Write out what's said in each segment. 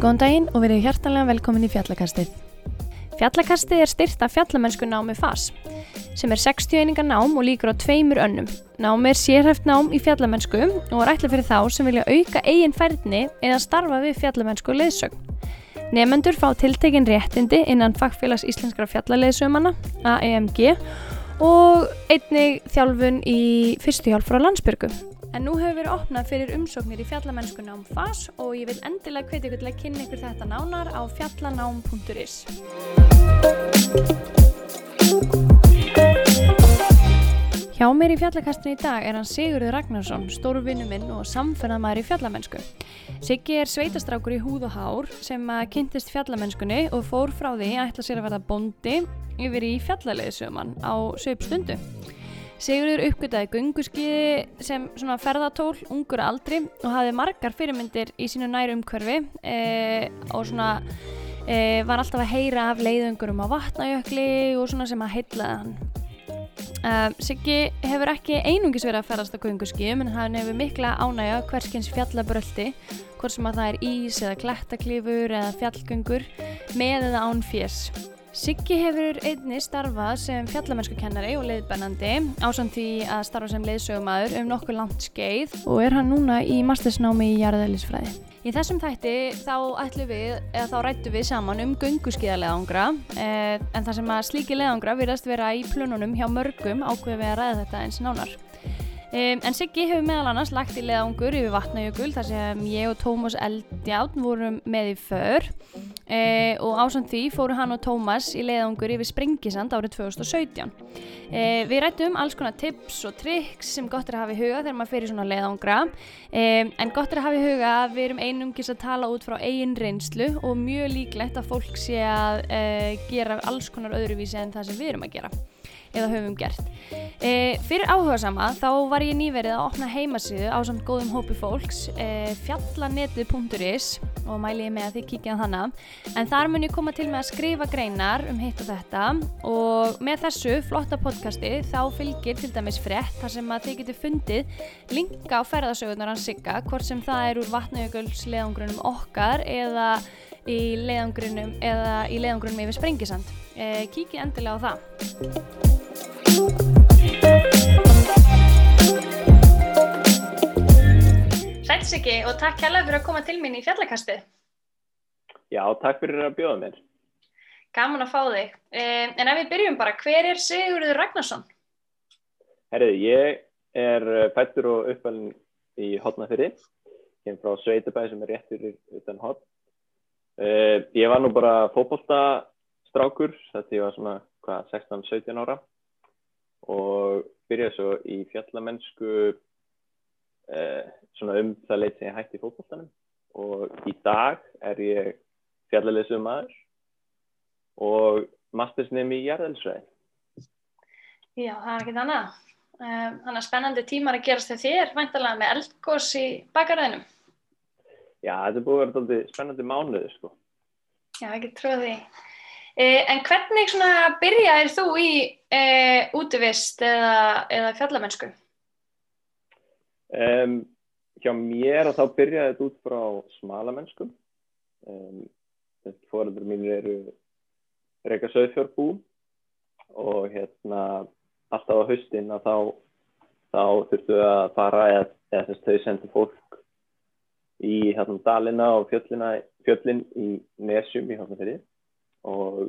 Góðan daginn og verið hjartanlega velkomin í Fjallakastið. Fjallakastið er styrt af fjallamennsku námi FAS sem er 60 einingar nám og líkur á tveimur önnum. Námi er sérhæft nám í fjallamennsku og er ætla fyrir þá sem vilja auka eigin færðni eða starfa við fjallamennsku leðsögn. Nefendur fá tiltekin réttindi innan Fagfélags Íslenskra fjallaleðsömanna, AEMG, og einnig þjálfun í fyrstu hjálp frá landsbyrgu. En nú hefur verið opnað fyrir umsóknir í fjallamennskuna um FAS og ég vil endilega hvetja ykkur til að kynna ykkur þetta nánar á fjallanám.is. Hjá mér í fjallakastinu í dag er hann Sigurður Ragnarsson, stóru vinnu minn og samferðamæður í fjallamennsku. Siggi er sveitastrákur í húð og hár sem kynntist fjallamennskunni og fór frá því að ætla sér að verða bondi yfir í fjallaleiðsögumann á söp stundu. Sigurður uppgötaði gunguskiði sem ferðatól, ungur aldri og hafði margar fyrirmyndir í sínu næru umhverfi e, og svona e, var alltaf að heyra af leiðungurum á vatnajökli og svona sem að heitlaði hann. E, Siggi hefur ekki einungis verið að ferðast á gunguskiðum en hann hefur mikla ánægja hverskins fjallabröldi, hvort sem að það er ís eða klettaklifur eða fjallgöngur með eða án fjers. Siggi hefur einni starfað sem fjallamennskukennari og leiðbennandi ásand því að starfa sem leiðsögumæður um nokkuð langt skeið og er hann núna í mastersnámi í jarðælisfræði. Í þessum þætti þá ætlum við, eða þá rættum við saman um gunguskíðarleðangra eh, en það sem að slíki leðangra virðast vera í plönunum hjá mörgum ákveði við að ræða þetta eins nánar. Um, en Siggi hefur meðal annars lagt í leðangur yfir vatnajökul þar sem ég og Tómas Eldjátt vorum með í för. Uh, og ásand því fóru hann og Tómas í leðangur yfir Sprengisand árið 2017. Uh, við rættum alls konar tips og triks sem gott er að hafa í huga þegar maður fyrir svona leðangra. Um, en gott er að hafa í huga að við erum einungis að tala út frá eigin reynslu og mjög líklegt að fólk sé að uh, gera alls konar öðruvísi en það sem við erum að gera eða höfum gert. E, fyrir áhuga sama þá var ég nýverið að opna heimasíðu á samt góðum hópi fólks e, fjallanetið.is og mæli ég með að þið kíkja þannig en þar mun ég koma til með að skrifa greinar um hitt og þetta og með þessu flotta podcasti þá fylgir til dæmis frétt þar sem að þið getur fundið linka á ferðarsögurnar hans sigga hvort sem það er úr vatnajökuls leðangrunum okkar eða í leðangrunum eða í leðangrunum yfir Sprengisand. E, kíkja endilega á það. Sætsiki og takk hella fyrir að koma til mín í fjallakastið. Já, takk fyrir að bjóða mér. Gaman að fá þig. En ef við byrjum bara, hver er Sigurður Ragnarsson? Herrið, ég er fættur og uppalinn í Hotnafyrri. Er frá Sveitabæði sem er réttur utan Hotn. Ég var nú bara fókbóltastrákur, þetta ég var svona 16-17 ára og byrjaði svo í fjallamennsku eh, svona um það leitt sem ég hætti í fólkváltanum og í dag er ég fjallalesum maður og mastersnemi í jarðelsræði. Já, það er ekkit annað. Um, þannig að spennandi tímar að gerast þegar þér, væntalega með eldgós í bakarðinum. Já, þetta búið að vera spennandi mánuði, sko. Já, ekki tröði. Eh, en hvernig byrjaðir þú í eh, útivist eða, eða fjallamennsku? Um, hjá mér og þá byrjaði þetta út frá smalamennsku. Um, Fóröldur mín eru reyka söðfjörbú og hérna alltaf á haustin að þá, þá þurftu að fara eða, eða þess að þau sendi fólk í hérna dalina og fjöllin í nesjum í hófnafyrði og,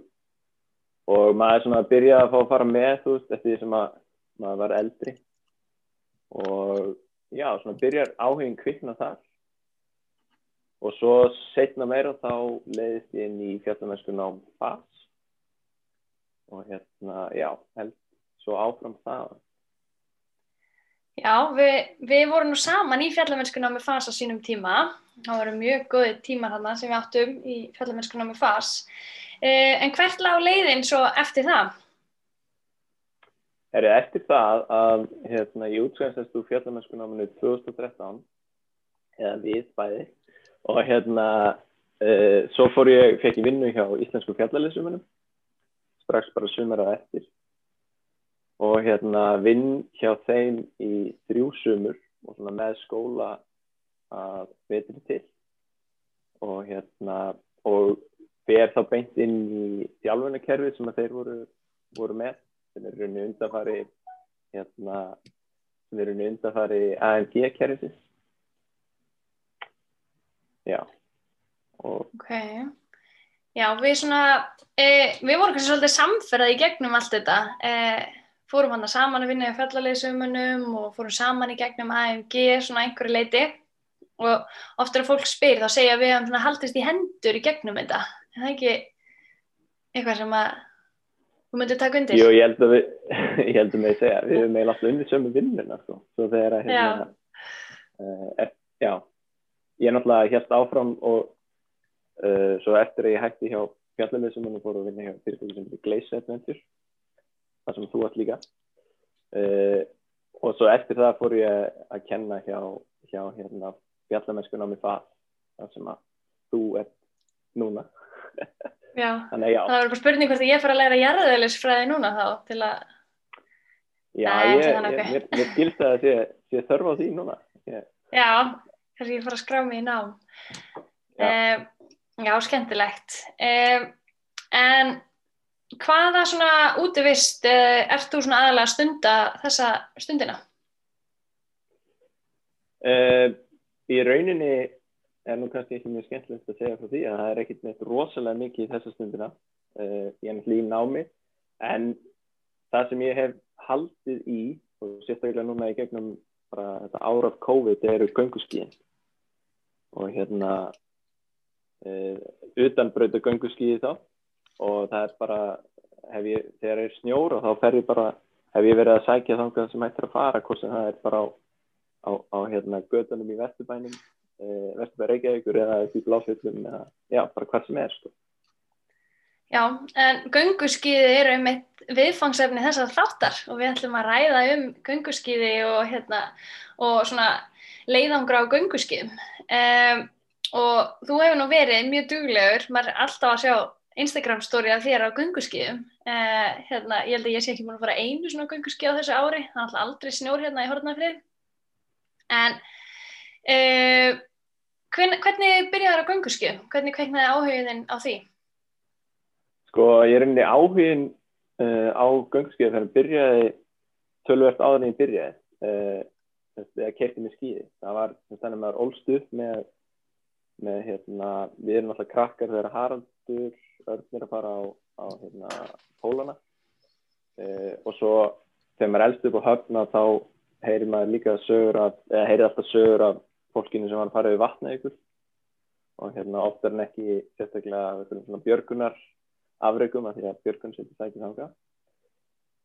og maður svona byrjaði að fá að fara með þú veist, eftir því sem að maður var eldri. Og já, svona byrjar áhugin kvikna þar. Og svo setna meira þá leiðist ég inn í fjallamennskunna á FAS og hérna, já, held svo áfram það Já, við, við vorum nú saman í fjallamennskunna með FAS á sínum tíma. Það voru mjög góði tímar þarna sem við áttum í fjallamennskunna með FAS en hvert lág leiðin svo eftir það? Er eftir það að hérna, ég útskæðast úr fjallamennskunáminu 2013 eða við bæði og hérna uh, svo fór ég, fekk ég vinnu hjá Íslensku fjallalessumunum strax bara sumar á eftir og hérna vinn hjá þeim í þrjú sumur og svona með skóla að vetri til og hérna og fer þá beint inn í þjálfunarkerfið sem þeir voru, voru með sem er rauninu undanfari hérna sem er rauninu undanfari AMG-kerfið já. Og Ok, já við svona, e, við vorum kannski svolítið samferðað í gegnum allt þetta, e, fórum hann saman að vinna í fjallarleisumunum og fórum saman í gegnum AMG svona einhverju leiti. Og oft er að fólk spyr þá segja við svona haldist í hendur í gegnum þetta, er það ekki eitthvað sem að þú myndir taka undir? Jú, ég held að við, ég held að með segja, við hefum eiginlega alltaf undir sömu vinnuna, sko, svo þegar að, hérna, uh, er, já, ég er náttúrulega helt áfram og uh, svo eftir að ég hætti hjá fjallalið sem hann fór að vinna hjá fyrirtæki sem heitir Glaze Adventure, það sem þú ætti líka, uh, og svo eftir það fór ég að kenna hjá, hjá hérna, fjallamennskun á mig það sem að þú ert núna. Já, Þannig, já. það verður bara spurning hvort ég fara að læra jarðeðlisfræði núna þá til að, Já, Nei, ég, ég, nokkuð. mér, mér skilst að það sé, sé þörf á því núna. Ég, já, kannski ég fara að skrá mig í nám. Já. Um, já, skemmtilegt. Um, en hvaða svona útivist uh, ert þú svona aðalega að stunda þessa stundina? uh, í rauninni er nú kannski ekki mjög skemmtilegt að segja frá því að það er ekkert neitt rosalega mikið í þessa stundina. Uh, ég er náttúrulega í námi, en það sem ég hef haldið í, og sérstaklega núna í gegnum bara þetta árað COVID, eru gönguskíin. Og hérna, uh, utanbrauta gönguskíi þá, og það er bara, ég, þegar er snjór og þá fer ég bara, hef ég verið að sækja þangað sem hættir að fara, hvort sem það er bara á, á, á hérna, gödunum í Vesturbænum, uh, Vesturbæ Reykjavíkur eða upp í Bláfjöllum eða, já, bara hvað sem er, sko. Já, en gönguskíði eru um eitt viðfangsefni þessar þáttar og við ætlum að ræða um gönguskíði og, hérna, og svona leiðangra á gönguskíðum. Um, og þú hefur nú verið mjög duglegur, maður er alltaf að sjá Instagram story af þér á gönguskíðum. Uh, hérna, ég held að ég sé ekki múin að fara einu svona gönguskíð á þessu ári, það er alltaf aldrei snjór hérna í Hortnafrið. En uh, hvern, hvernig byrjaður á gönguskíðum? Hvernig kveiknaði áhugin á því? Sko, ég er einnig áhugin uh, á gönguskíði þegar ég byrjaði tölvert áður en ég byrjaði uh, þegar kerti með skíði. Það var þannig að maður ólst upp með, með hérna, við erum alltaf krakkar þegar Haraldur Örn er að fara á, á hérna, pólana uh, og svo þegar maður elst upp á höfna þá heyrir maður líka sögur af, eða heyrir alltaf sögur af fólkinu sem var að fara við vatna ykkur og hérna oftar en ekki sérstaklega af björgunar afreikum að því að björgun setur sækið þanga.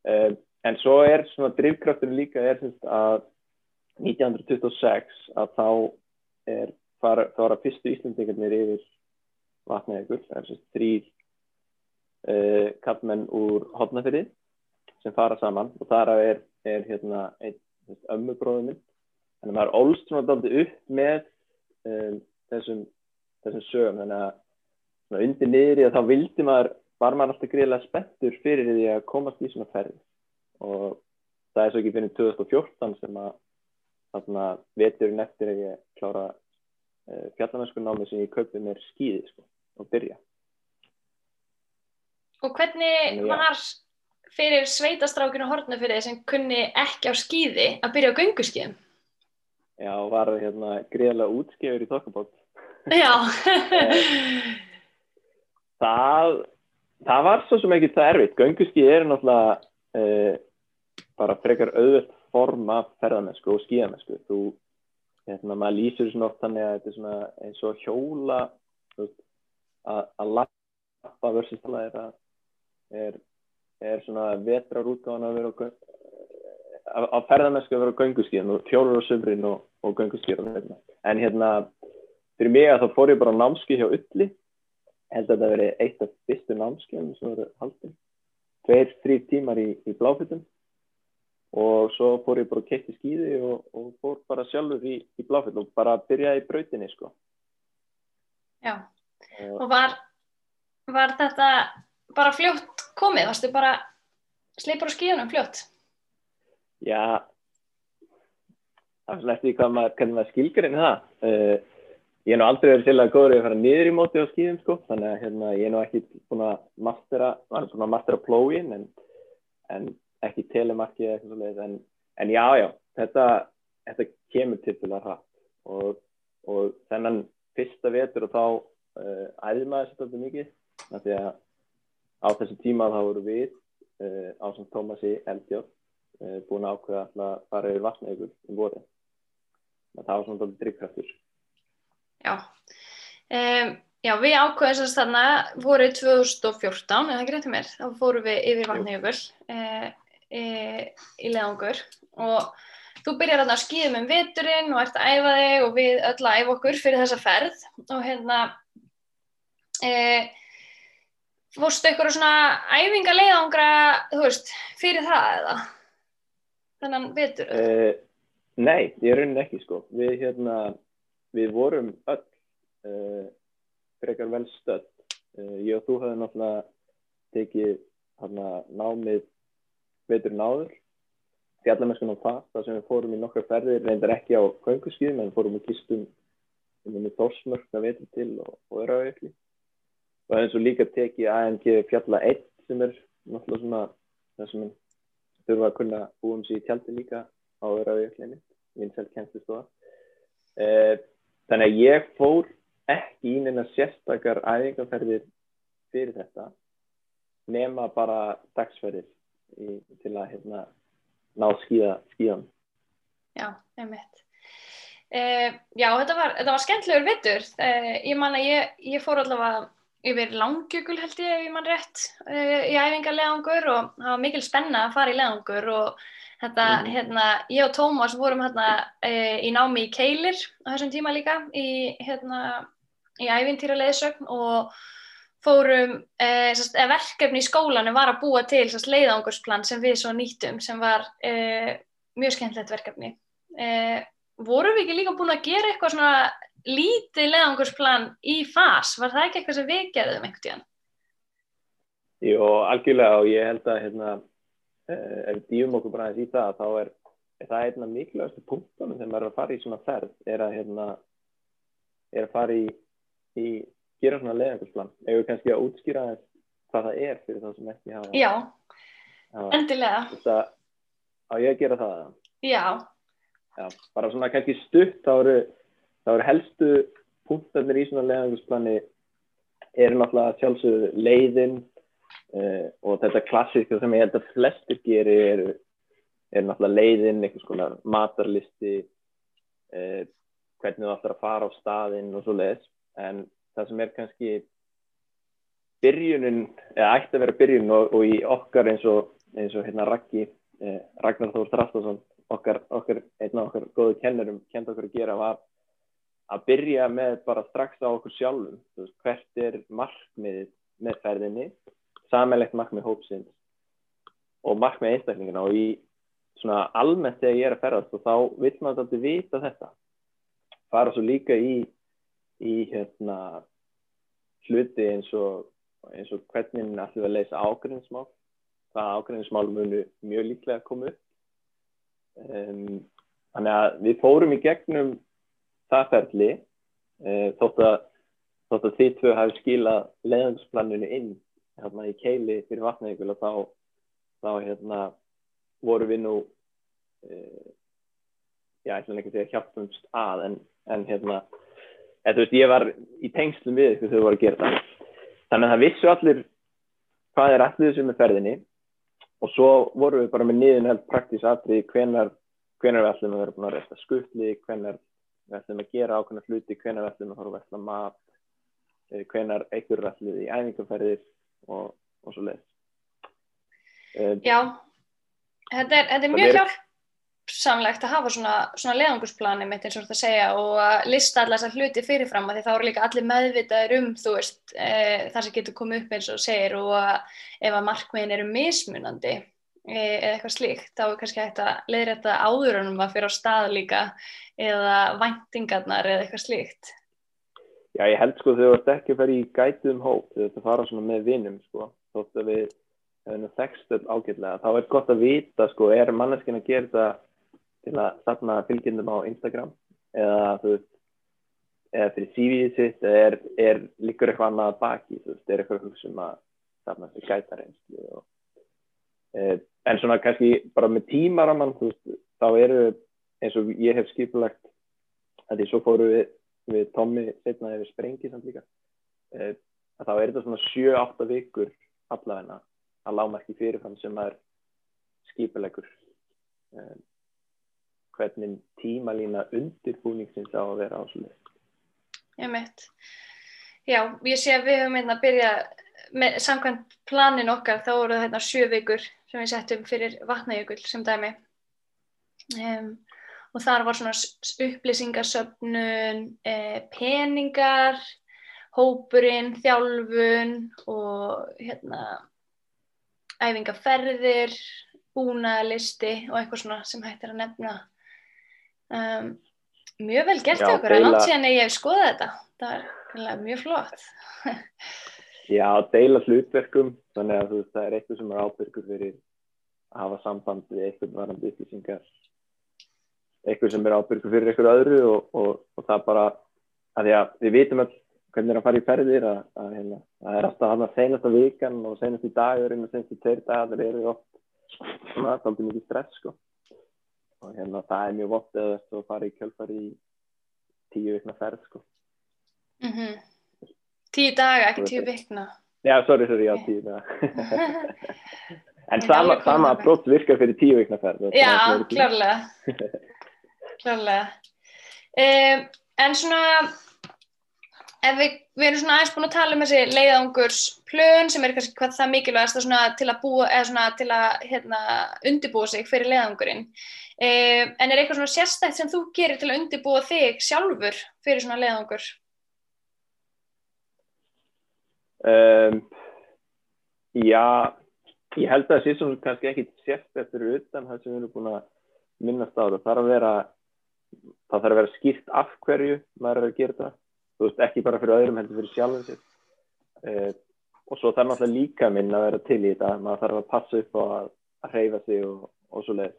Um, en svo er svona drivkrafturinn líka er semst að 1926 að þá er fara, þá er að fyrstu Íslandingarnir yfir vatnaðegur, það er semst þrýr uh, kallmenn úr hotnafyrði sem fara saman og þar er, er hérna einn ömmubróðum minn. Þannig að maður ólst svona daldi upp með um, þessum, þessum sögum þannig að undir niður í að þá vildi maður var maður alltaf greiðilega spenntur fyrir því að komast í svona ferði og það er svo ekki fyrir 2014 sem að þarna veturinn eftir að ég klára uh, fjallamennsku námi sem ég kaupið mér skýði sko, og byrja. Og hvernig var fyrir sveitastrákinu hortnafyrði sem kunni ekki á skýði að byrja á gönguskýðum? Já, var hérna greiðilega útskefur í tokkabótt. Já. Það, það var svo sem ekki það erfitt. Gönguskíði er náttúrulega uh, bara frekar auðvöld form af ferðamennsku og skíðamennsku. Þú, hérna, maður lýsir svona oft þannig að þetta er svona eins og hjóla, að, lappa versus tala er að er, er svona vetrarútgáðan að vera gö- á, ferðamennsku að vera á gönguskíðan og hjólar á sömrin og, og gönguskíðan. Hérna. En hérna, fyrir mig að þá fór ég bara á námski hjá Ulli held að þetta veri eitt af fyrstu námskeiðum sem voru haldin tveir, þrý tímar í, í bláfittum og svo fór ég bara að keitt í skýði og, og fór bara sjálfur í, í bláfitt og bara byrjaði í brautinni sko. Já. og Og var, var þetta bara fljótt komið? Varstu bara sleipur á skýðunum fljótt? Já, það er svona eftir hvað maður, hvernig maður skilgarinn það. Uh, ég er nú aldrei verið að góður að fara niður í móti á skýðum sko, þannig að hérna, ég er nú ekki búin að mastera, maður er búin að mastera plógin en, en ekki telemarki eða eitthvað svolítið, en, en já, já, þetta, þetta kemur að hratt. Og, og þennan fyrsta vetur og þá uh, æði maður þetta mikið, þannig að á þessu tíma þá voru við uh, á sem Tómasi Eldjórn búin að ákveða að fara yfir vatna ykkur um voru. Það var svona doldið drivkraftur. Já, um, já við ákveðum þess að þarna voru 2014, eða ekki reyndið mér, þá fórum við yfir vatnajökull e, e, í leðangur og þú byrjar að skýðum um veturinn og ert að æfa þig og við öll að æfa okkur fyrir þessa ferð. Og hérna e, fórstu ykkur svona æfinga leiðangra, þú veist, fyrir það eða þannan vetur? Nei, ég raunin ekki sko, við hérna við vorum öll uh, frekar vel stödd. Uh, ég og þú höfum náttúrulega tekið hana, námið veitur náður. Fjallameskunum það, það sem við fórum í nokkar ferðir, reyndar ekki á könguskýðum, en fórum í kistum um þórsmörk að veitur til og, og öraugli. Og eins og líka tekið AMG fjalla 1 sem er náttúrulega svona það sem þurfa að kunna búum sér í tjaldi líka á öraugli, vinsælt kennstustofa. Uh, Þannig að ég fór ekki í neina sérstakar æfingarferðir fyrir þetta nema bara dagsferðir í, til að hérna, ná skíða skíðan. Já, einmitt. Uh, já, þetta var, var skemmtilegur vittur. Uh, ég man að ég, ég fór allavega yfir langjökul held ég, ef ég man rétt, uh, í æfingarlegangur og það var mikil spenna að fara í legangur og Þetta, mm. hérna, ég og Tómas vorum hérna e, í námi í Keilir á þessum tíma líka í, hérna, í ævintýra leðsögn og fórum, e, sest, verkefni í skólanum var að búa til sest, leiðangursplan sem við svo nýttum sem var mjög skemmtilegt verkefni. E, vorum við ekki líka búin að gera eitthvað svona lítið leiðangursplan í fas? Var það ekki eitthvað sem við gerðum einhvern tíðan? Jú, algjörlega og ég held að hérna Eh, ef við dýfum okkur bara aðeins í það þá er, er það einna mikilvægastu punktunum þegar maður er að fara í svona ferð er að, hérna, er að fara í, í gera svona leðangusplan eða kannski að útskýra hvað það er fyrir það sem ekki hafa Já, endilega þetta, Á ég að gera það? Já. Já Bara svona kannski stutt þá eru, þá eru helstu punktarnir í svona leðangusplani eru náttúrulega sjálfsögðu leiðin Uh, og þetta klassíska sem ég held að flestir gerir er, er náttúrulega leiðinn, einhvers konar matarlisti uh, hvernig þú ætlar að fara á staðinn og svo leiðis en það sem er kannski byrjunin eða ætti að vera byrjun og, og í okkar eins og, eins og hérna Raggi uh, Ragnar Þór Strastason okkar, okkar, einn af okkar góðu kennurum kent okkur að gera var að byrja með bara strax á okkur sjálfum. Veist, hvert er markmiðið með ferðinni? Samanlegt markmið hópsins og markmið einstaklingina og í svona almennt þegar ég er að ferðast og þá vil maður alltaf vita þetta. Fara svo líka í í hérna hluti eins og eins og hvernig allir að leysa ágrinnsmál það ágrinnsmál munu mjög líklega að koma upp um, þannig að við fórum í gegnum það ferli uh, þótt að þótt að þið tvö hafi skilað leiðansplaninu inn hérna í keili fyrir vatnavíkul og þá, þá hérna voru við nú uh, já, ég ætla ekki að segja hjálpumst að en, en hérna eða, veist, ég var í tengslum við þau voru að gera það. Þannig að það vissu allir hvað er allir þessu með ferðinni og svo voru við bara með niðun held praktísk aðrið hvenar, hvenar við ætlum að vera búin að resta skuttli hvenar við ætlum að gera ákveðna hluti hvenar við ætlum að að vesla mat eh, hvenar einhverju ætlum í æfingarferðir og, og svo leiðis. Um, Já, þetta er, þetta er mjög hjálpsamlegt að hafa svona, svona leðangursplanið mitt eins og þetta segja og að lista allar þessar hluti fyrirfram að því þá eru líka allir meðvitaðir um þú veist e, það sem getur komið upp eins og segir og að ef að markmiðin eru mismunandi e, eða eitthvað slíkt þá er kannski hægt að leiðrætta áðurunum að fyrir á stað líka eða væntingarnar eða eitthvað slíkt. Já, ég held sko þau vart ekki að fara í gætið um hóp, vart að fara svona með vinnum sko, þótt að við hefur nú þekkst upp ágætlega, þá er gott að vita sko, er manneskinn að gera þetta til að safna fylgjendum á Instagram eða þú veist eða fyrir CV-ið sitt er, er líkur eitthvað annað baki þú veist, er eitthvað sem að safna sér gæta reynslu og, e, en svona kannski bara með tímaraman þú veist, þá eru eins og ég hef skipulagt að því svo fóru við, við Tommy setna yfir sprengi samt líka e, að þá er þetta svona 7-8 vikur allavegna að lámarki fyrirfram sem er skipulegur e, hvernig tímalína undirbúningsins á að vera ásluð Ég mitt. Já, ég sé að við höfum einnig að byrja með samkvæmt planin okkar, þá voru þetta sjö vikur sem við settum fyrir vatnajökull sem dæmi. Um, og þar var svona upplýsingarsöfnun, eh, peningar, hópurinn, þjálfun og hérna æfingaferðir, búnaðalisti og eitthvað svona sem hættir að nefna. Um, Mjög vel gert okkur, en átt síðan ég hef skoðað þetta. Það er mjög flott. Já, deila hlutverkum, þannig að veist, það er eitthvað sem er ábyrgur fyrir að hafa samband við eitthvað varandi upplýsingar. Eitthvað sem er ábyrgur fyrir eitthvað öðru og, og, og það bara, að því að við vitum all hvernig það er að fara í ferðir, að, að, að, hérna, að það er alltaf hann að senast að vikan og senast í dagurinn og senast í tveir dagar eru oft það er alltaf mikið stress, sko og hérna það er mjög vott eða þú farið í kjölfar í tíu vikna ferð sko. Mm -hmm. Tíu daga, ekki tíu vikna. Já, sorry, sorry, já, tíu daga. En sama, sama brott virkar fyrir tíu vikna ferð Já, klárlega. Klárlega. Um, En svona ef við, við erum svona aðeins búin að tala um þessi leiðangurs plön sem er kannski hvað það mikilvægast til að búa, svona til að hérna, undibúa sig fyrir leiðangurinn. Um, en er eitthvað svona sérstætt sem þú gerir til að undibúa þig sjálfur fyrir svona leiðangur? Um, já ég held að það sé svona kannski ekki sérstætt fyrir utan það sem við erum búin að minnast á. Það þarf að vera það þarf að vera skýrt af hverju maður er að gera það þú veist, ekki bara fyrir öðrum heldur fyrir sjálfum sér. Uh, og svo þarf náttúrulega líka minn að vera til í þetta. Maður þarf að passa upp á að, að hreyfa sig og, og svo leið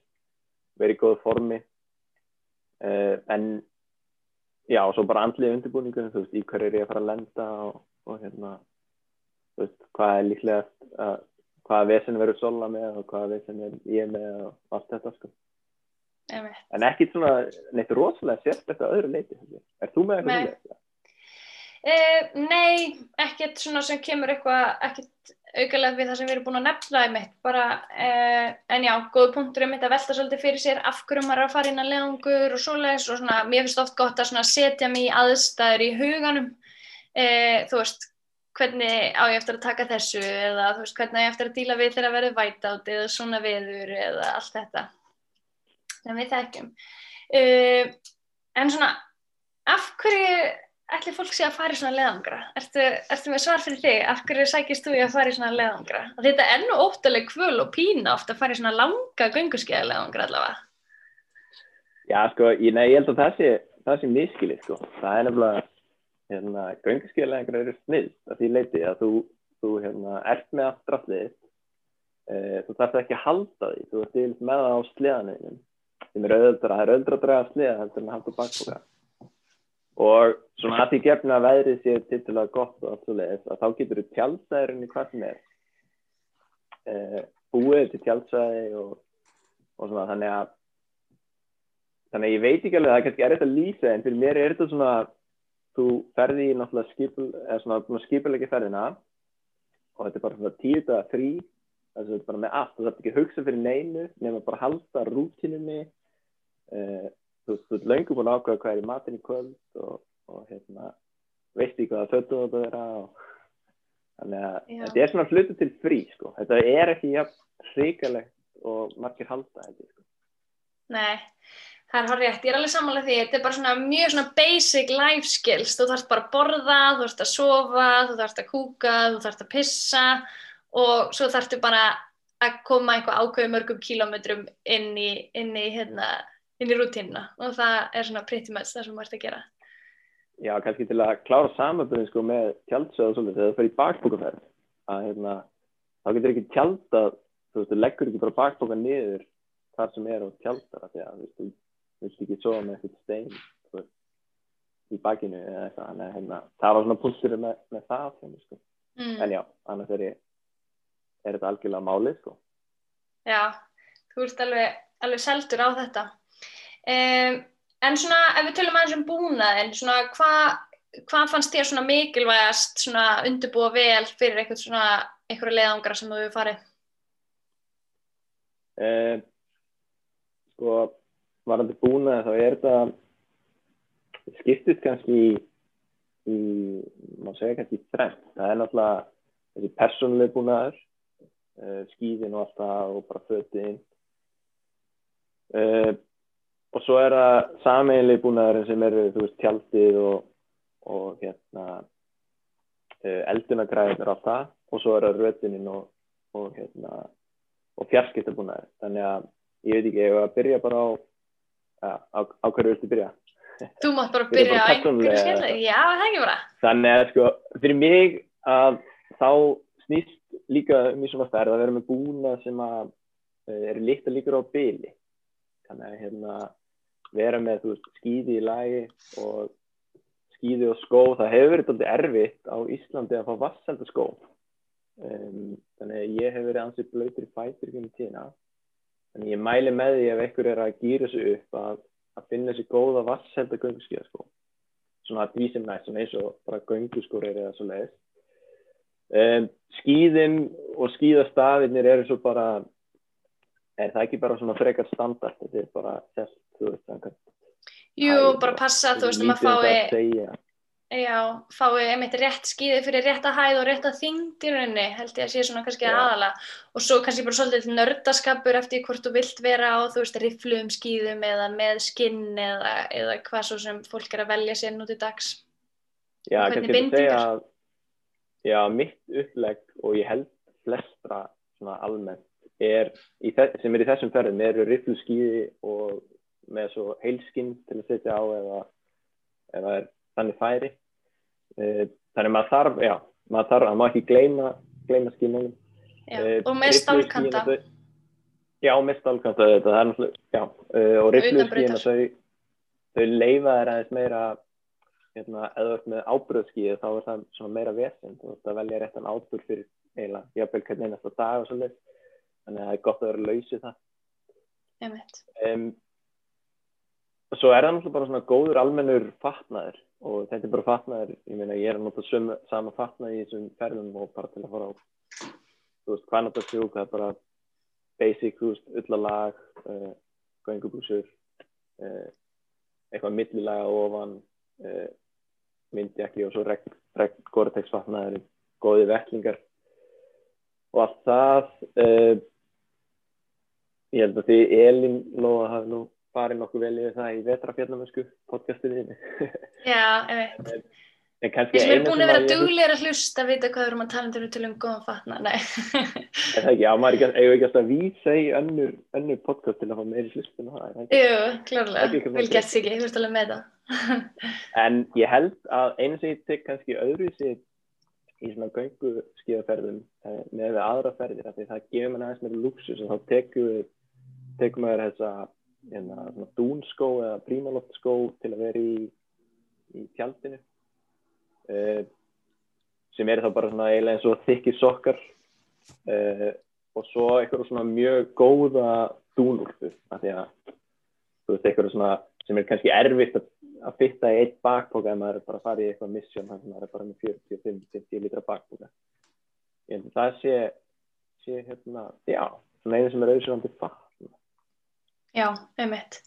vera í góð formi. Uh, en já, og svo bara andlið undirbúningunum, þú veist, í hverju er ég að fara að lenda og, og hérna þú veist, hvað er líklega að hvaða vesen verður sola með og hvaða vesen er ég með og allt þetta sko. En ekki svona neitt rosalega sérstætt að öðru leiti er þú með eitthvað leiti? Uh, nei, ekkert svona sem kemur eitthvað, ekkert augalega við það sem við erum búin að nefna í mitt, bara, uh, en já, góðu punktur er mitt að velta svolítið fyrir sér af hverju maður er að fara inn að leðangur og svoleiðis og svona, mér finnst oft gott að setja mér í aðstæður í huganum, uh, þú veist, hvernig á ég eftir að taka þessu eða þú veist, hvernig á ég eftir að díla við þegar að verði væt átt eða svona viður eða allt þetta. Sem við þekkjum. En svona, af hverju ætli fólk sé að fara í svona leðangra? Ertu, ertu með svar fyrir þig? Af hverju sækist þú í að fara í svona leðangra? Þetta er ennu óttaleg kvöl og pína ofta að fara í svona langa gönguskeiða leðangra allavega. Já, sko, ég, nei, ég held að það sé, það sé miskilið, sko. Það er nefnilega, hérna, gönguskeiða leðangra eru snið að því leiti að þú, þú hérna, ert með allt draflið, e, þú þarf ekki að halda því, þú ert með það á sleðanauðinum, sem er auðvitað, það er auðvitað að draga sleða heldur en að halda bakboka og svona að því gefna að veðrið sé tildulega gott og allt svo leiðis að þá getur þú tjálsæðurinn í hvað sem er. E, búið til tjálsæði og, og svona þannig að þannig að ég veit ekki alveg það er kannski erriðt að lýsa en fyrir mér er þetta svona þú ferði í náttúrulega skipul eða svona skipulegi ferðina og þetta er bara svona tíu daga frí að þetta er bara með allt þú þarf ekki að hugsa fyrir neinu nema bara halda rútinunni eða þú veist, löngum búin að ákvæða hvað er í matin í kvöld og, og hérna, veist í hvaða fötum þú búin að vera og þannig að Já. þetta er svona hlutu til frí sko, þetta er ekki jafn hrigalegt og margir halda þetta sko. Nei, það er horrið ég er alveg samanlega því þetta er bara svona mjög svona basic life skills, þú þarfst bara að borða, þú þarfst að sofa, þú þarfst að kúka, þú þarfst að pissa og svo þarfstu bara að koma eitthvað ákveðu mörgum kílometrum inn í, inn í hérna inn í rútínuna og það er svona pretty much það sem þú ert að gera Já, kannski til að klára samanbyrðin sko með tjáltsöð og svolítið, þegar þú fyrir í bakbúkaferð að hérna, þá getur ekki tjálta þú veist, þú leggur ekki bara bakboka niður þar sem er og tjáltar því að þú veist ekki sofa með eitthvað stein veist, í bakinu eða eitthvað en hérna, það var svona púlstur með, með það sko. mm. en já, annars er ég er þetta algjörlega málið sko. Já, þú ert alveg, alveg seldur á þetta um, en svona ef við tölum aðeins um búnaðin svona hvað hvað fannst þér svona mikilvægast svona undirbúa vel fyrir eitthvað svona eitthvað leiðangra sem þú hefur farið? Eh, sko, varandi búnaði þá er þetta skiptist kannski í, í maður segja kannski þrengt. Það er náttúrulega þessi persónuleg búnaður, eh, skýðin og allt það og bara fötinn. Eh, og svo er það sameinlega búnaðurinn sem eru, þú veist, tjaldið og og hérna eh, eldunagræðin er á það. Og svo er það rötuninn og, og, hérna, og fjarskiptabúnaður þannig að ég veit ekki, ég hef að byrja bara á ja, á, á hverju viltu byrja? Þú mátt bara byrja, á einhverju skemmlega Já, það er ekki bara. Þannig að sko, fyrir mig að þá snýst líka mjög svona færð að vera með búna sem að eru líkt að líka á byli þannig að hérna vera með veist skýði í lagi og skýði og skó, það hefur verið alltaf erfitt á Íslandi að fá vasselda skó. Um, þannig að ég hef verið ansið blöytur í fætur í tína þannig ég mæli með því ef einhver er að gýra sig upp að, að finna þessi góða vasselda gönguskíðaskó svona að því sem næst, svona eins og bara gönguskór er eða svo leiðist um, skýðin og skýðastafinir eru svo bara er það ekki bara svona frekar standart þetta er bara selt, þú veist, þannig að Jú, bara passa, þú veist, um að fái já, fái einmitt rétt skýði fyrir rétt að hæð og rétt að þyngd í rauninni, held ég að sé svona kannski aðala og svo kannski bara svolítið nördaskapur eftir hvort þú vilt vera á, þú veist, rifluðum skýðum eða með skinn eða, eða hvað svo sem fólk er að velja sér nút í dags. Já, kannski að segja að já, mitt upplegg og ég held flestra svona almennt er, sem er í þessum ferðum, eru rifluskýði og með svo heilskinn til að setja á eða, eða þannig færi. E, þannig maður þarf, já, maður þarf að maður ekki gleyma, gleyma skinnunum e, og með stálkanta já, með stálkanta þetta, er náttúrulega, e, og rifluskíðina þau þau leifa þær aðeins meira hérna, eða upp með ábröðskíði þá er það meira vesend og það velja réttan ábröð fyrir eiginlega, jáfnveil hvernig einasta dag og svolítið þannig að það er gott að vera að lausi það. Um, svo er það náttúrulega bara svona góður almennur fatnaður. Og þetta er bara fatnaður, ég meina ég er að nota sama fatnað í þessum ferðum og bara til að fara á þú veist, hvað náttúrulega sjók, það er bara basic, þú veist, ullalag uh, göngubúsur uh, eitthvað millilaga ofan uh, myndjakki og svo regn, regn Gore-Tex fatnaður góði vettlingar og allt það ég held að því Elin Lóa hafi nú farið nokkuð vel yfir það í vetrafjarnamösku podcastinu Já, ég veit Ég sem er búin að vera duglegar að hlusta að vita hvað við erum að tala um til við tölum góðan fatna Það er ekki, já, maður er ekki alltaf vísa í önnur, önnur podcast til að fá meiri hlustun Jú, klárlega, vil gert sig ekki, þú veist alveg með það. En ég held að einu sem ég tek kannski öðru sér í svona göngu skíðaferðum eh, með við aðra ferðir, því það gefur mér aðeins meira luxus og þá tekum við þessa hérna, dúnskó eða prímaloftskó til að vera í, í tjaldinu. Uh, sem er þá bara svona eiginlega eins og þykki sokkar. Uh, og svo eitthvað svona mjög góða dúnúrfu af því að þú veist eitthvað svona sem er kannski erfitt að, að fitta í eitt bakboka ef maður er bara að fara í eitthvað missjón þannig að maður er bara með 45-50 litra bakboka að það sé, sé hérna, já, svona einu sem er auðvitað fatt Já, einmitt.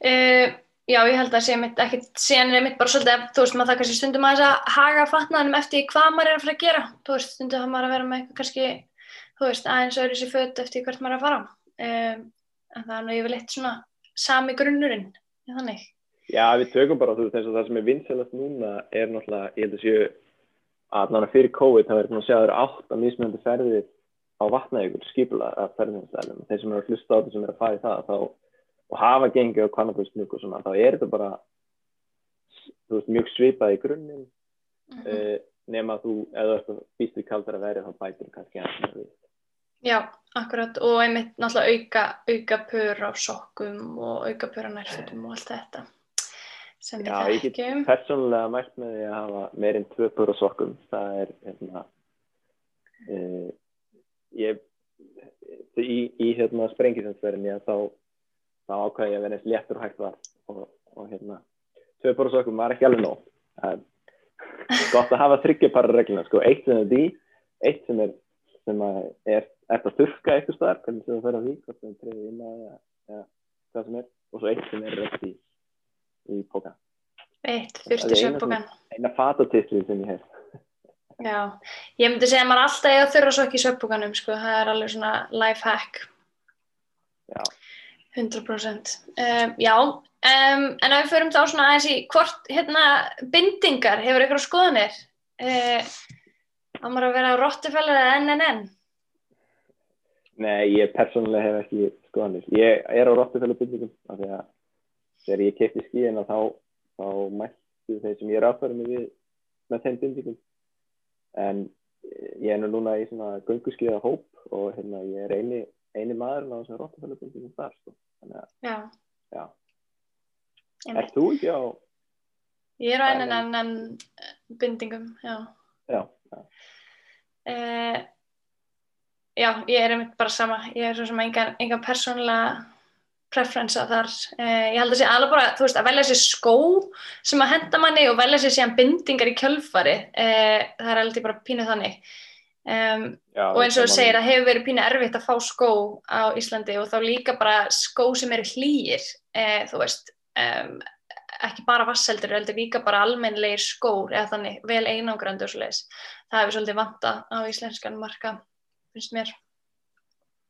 Uh, já, ég held að sé einmitt ekkert, síðan er einmitt bara svolítið, þú veist, maður það kannski stundum að þess að haga fatnaðanum eftir hvað maður er að fara að gera, þú veist, stundum að maður að vera með eitthvað kannski, þú veist, aðeins öðru sér född eftir hvert maður er að fara. Um, en það er nú yfirleitt svona sami grunnurinn, þannig. Já, við tökum bara, þú veist, þess að það sem er vinselast núna er náttúrulega, ég held að séu að náttúrulega fyrir COVID það verður að að að á vatnaðjökul skipula að ferðinstælum þeir sem eru að hlusta á þetta sem eru að fara í það þá, og hafa gengið á kvannabröðsnug og svona þá er þetta bara veist, mjög svipað í grunninn mm -hmm. uh, nema þú, eða þú býst við kaldar að verið, þá bætir kannski að við. Já, akkurat og einmitt náttúrulega auka, auka pör á sokkum og auka pör á nærfötum og allt þetta sem við Já, ég get þekkjum. persónulega mælt með því að hafa meirinn tvö pör á sokkum. Það er, hérna, uh, ég, í, í hérna sprengisandsverðinni að þá, þá ákvæði ég að vera eins léttur og hægt var og, og hérna, á sokkum var ekki alveg nóg. Það er gott að hafa þryggjaparra regluna, sko, eitt sem er því, eitt sem er, sem er, er að þurka eitthvað staðar, hvernig sem það fer að því, hvort það er trefið inn að eða hvað sem er, og svo eitt sem er rétt í, í póka. Eitt, Það fyrstu er eina fatatitli sem ég hef. Já, ég myndi segja að maður alltaf eiga þurra sokk í svefnbókanum, sko, það er alveg svona life hack, Já, 100%. Um, já, um, en ef við förum þá svona aðeins í hvort, hérna, bindingar, hefur ykkur á skoðanir? Uh, á maður að vera á Rottefeller eða NNN? nei, ég persónulega hef ekki skoðanir. Ég er á Rottefjölu byggingum, af því að þegar ég kefti skíðina þá, þá mættu þeir sem ég er aðfæra mig við með þeim byggingum. En eh, ég er nú núna í svona gönguskíða hóp og hérna ég er eini, eini maðurinn á þessum Rottefjölu byggingum þar, sko. Þannig að, Já, já. Er þú ekki á, Ég er á NNN? NNN bindingum, já. já, já. Uh, já, ég er einmitt bara sama. Ég er svo sem engan, engan persónulega preferensa þar. Uh, ég held að sé alveg bara, veist, að velja sér skó sem að henda manni og velja sér síðan bindingar í kjölfari. Uh, það er alveg bara pínu þannig. Um, já og eins og þú segir, það hefur verið pínu erfitt að fá skó á Íslandi og þá líka bara skó sem eru hlýir, uh, þú veist, um, ekki bara vasseldur, heldur líka bara almennlegir skór eða þannig, vel leiðis. Það hefur svolítið vanta á íslenskan marka, finnst mér.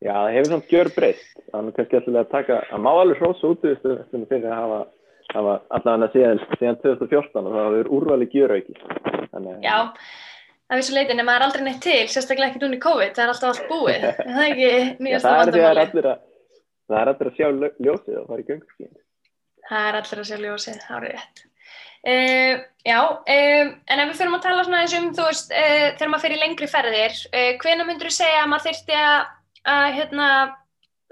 Já, það hefur samt gjör breyst. Þannig kannski við að taka, að má alveg hrósa út við stundum fyrir að hafa, hafa allavega síðan, síðan 2014 og það hefur úrvali gjörauki. Þannig að- Já, að vissu leiti, nema það er aldrei neitt til, sérstaklega ekki núna í COVID, það er alltaf allt búið. En það er ekki nýjasta það er það er vandamáli. það er allir að sjá ljó- ljósið og fara í gönguskíðin. Það er allir að sjá ljósið, það er rétt. Uh, já, uh, en ef við fyrir að tala svona eins um, þú veist, uh, þegar maður fyrir lengri ferðir, hvena myndur þú segja að maður þyrfti að, að hérna,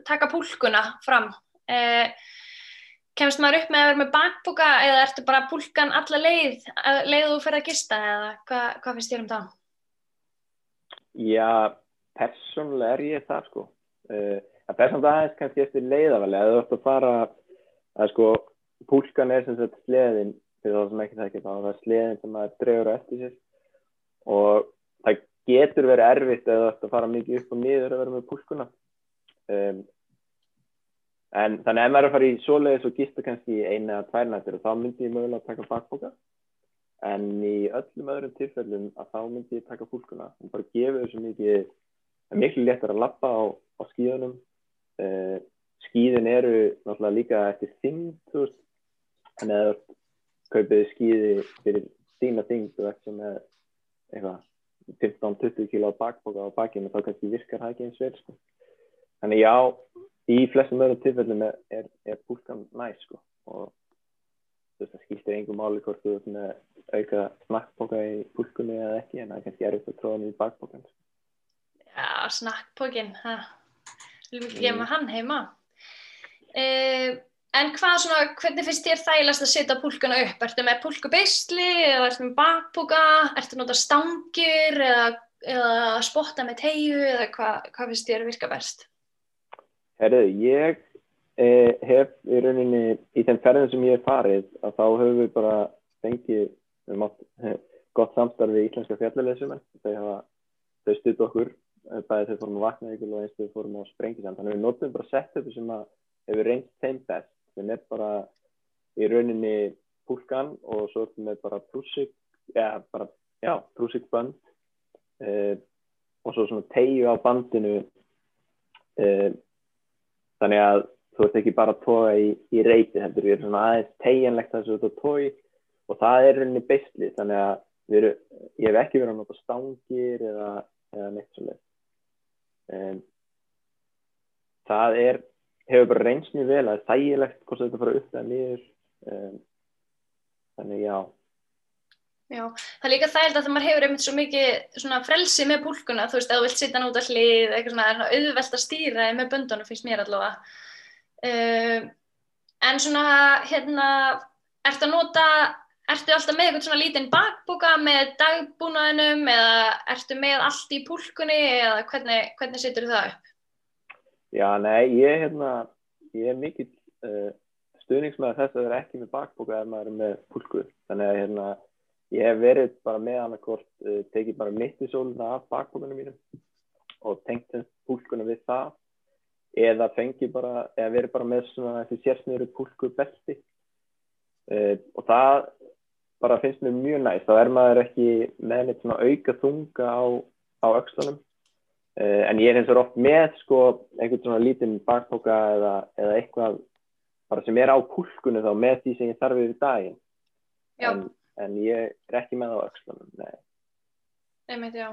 taka púlkuna fram? Uh, kemst maður upp með að vera með bakboka eða ertu bara púlkan alla leið, að leið þú fyrir að gista eða hvað hva finnst þér um það? Já, persónulega er ég það sko. Það er samt aðeins kannski eftir leiðavali að þú ætti að fara að sko púlkan er sem sagt sleðin fyrir það sem ekki þekkja þá það er sleðin sem maður dregur á eftir sér og það getur verið erfitt eða að fara mikið upp og niður að vera með púlkuna. Um, en þannig ef maður er að fara í svoleiðis og gista kannski eina eða tvær nættir og þá myndi ég mögulega að taka bakboka en í öllum öðrum tilfellum að þá myndi ég taka púlkuna og bara gefa þessu mikið miklu léttar að lappa á, á skíðunum. Uh, skíðin eru náttúrulega líka eftir veist þannig að þú kaupið skíði fyrir þína þyngd og ekki með eitthvað 15-20 kg bakboka á bakinu þá kannski virkar það ekki eins vel sko. þannig já, í flestum öðrum tilfellum er, er, er púlkan næst sko. og það skiptir engum máli hvort þú ert með auka snakkboka í púlkunni eða ekki en það er kannski erfitt að tróða niður í bakbokan sko. Já, snakkpókin, það viljum ekki Mm. gefa hann heima. Uh, en hvað svona, hvernig finnst þér þægilegast að setja púlkuna upp? Ertu með púlkubeisli eða ertu með bakpóka? Ertu að nota stangir eða, eða spotta með tegju eða hvað, hvað finnst þér virka best? Herðu, ég eh, hef í rauninni í þeim ferðin sem ég hef farið að þá höfum við bara fengið mátt, gott samstarf við íslenska fjallaleysumenn þau þau stutt okkur eh, bæði þau fórum að vakna ykkur og eins þau fórum á sprengisand þannig að við notum bara setupu sem að hefur reynst þeim best sem er bara í rauninni púlkan og svo er bara prúsik ja, bara, já, prúsik band eh, og svo svona tegju á bandinu eh, þannig að þú ert ekki bara að toga í, í reyti heldur við erum svona aðeins tegjanlegt þess að þú ert að togi og það er rauninni beisli þannig að erum, ég hef ekki verið að nota stangir eða, eða neitt svolítið um, það er hefur bara reynst mjög vel að það er þægilegt hvort þetta fara upp eða niður um, þannig já Já, það er líka þægild að það maður hefur einmitt svo mikið svona frelsi með púlkuna, þú veist, að þú vilt sitja nút að hlið, eitthvað svona, auðvelt að stýra með böndunum finnst mér allavega. Uh, en svona, hérna, ertu að nota, ertu alltaf með eitthvað svona lítinn bakboka með dagbúnaðinum eða ertu með allt í púlkunni eða hvernig, hvernig situr það upp? Já, nei, ég, hérna, ég er mikill uh, stuðningsmæður þess að vera ekki með bakboka ef maður er með púlku, þannig að, hérna, Ég hef verið bara með annarkort, uh, tekið bara mittisóluna af bakbókunum mínum og tengt púlkunum við það eða fengið bara, eða verið bara með svona þessi sérsnöru púlku belti uh, og það bara finnst mér mjög næst, þá er maður ekki með neitt svona auka þunga á, á aukslunum uh, en ég er eins og oft með sko einhvern svona lítinn bakbóka eða, eða eitthvað bara sem er á púlkunum þá með því sem ég þarf yfir daginn. En, en ég er ekki með á öxlunum, nei. Einmitt, já.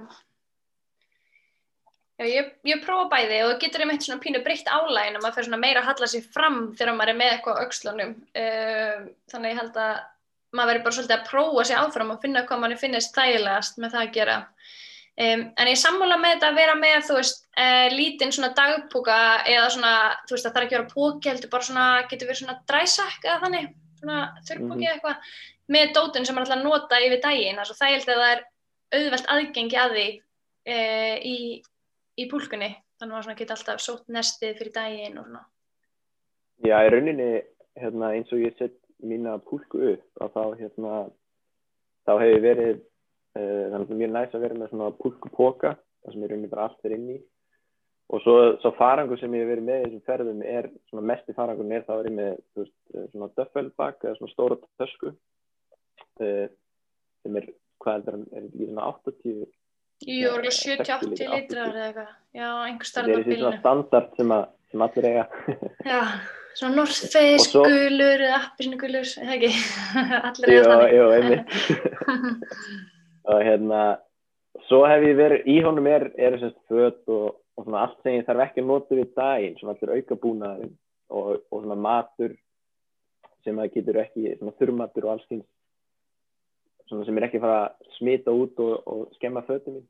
Já, ég, ég prófa bæði og það getur einmitt svona pínu breytt álægin og maður fyrir svona meira að halla sér fram þegar maður er með eitthvað á öxlunum. Uh, þannig ég held að maður verður bara svolítið að prófa sér áfram og finna hvað manni finnist þægilegast með það að gera. Um, en ég sammála með þetta að vera með, þú veist, uh, lítinn svona dagbúka eða svona, þú veist, það þarf ekki að vera póki, heldur bara svona, getur verið svona dræsak eða þannig, svona þurrbúki mm -hmm. eitthvað með dótun sem maður ætla að nota yfir daginn. Þess að það held að það er auðvelt aðgengi að því e, í, í púlkunni. Þannig að maður geta alltaf sótt nestið fyrir daginn og svona. Já, í rauninni hérna, eins og ég sett mína púlku upp að þá hérna, þá hefur verið þannig að mjög næst að vera með svona púlkupoka það sem í rauninni bara allt er inn í og svo, svo farangur sem ég hef verið með í þessum ferðum er, svona mest í farangun er þá er ég með veist, svona döffelbak eða svona stóra tösku uh, sem er, hvað er það, er þetta ekki svona 80 Jú, orðið 70-80 litrar eða eitthvað, já, einhver starf á bílinu. Það er svona standard sem, að, sem allir eiga. já, svona North Face svo... gulur eða appisinu gulur, eða ekki, allir eiga þannig. Jú, jú, einmitt. og hérna, svo hef ég verið, í honum er, er þessast född og, og svona allt sem ég þarf ekki að nota við daginn, svona allir auka búnaðin og, og svona matur sem það getur ekki, svona þurrmatur og alls kynns sem er ekki fara að smita út og, og skemma fötum mín.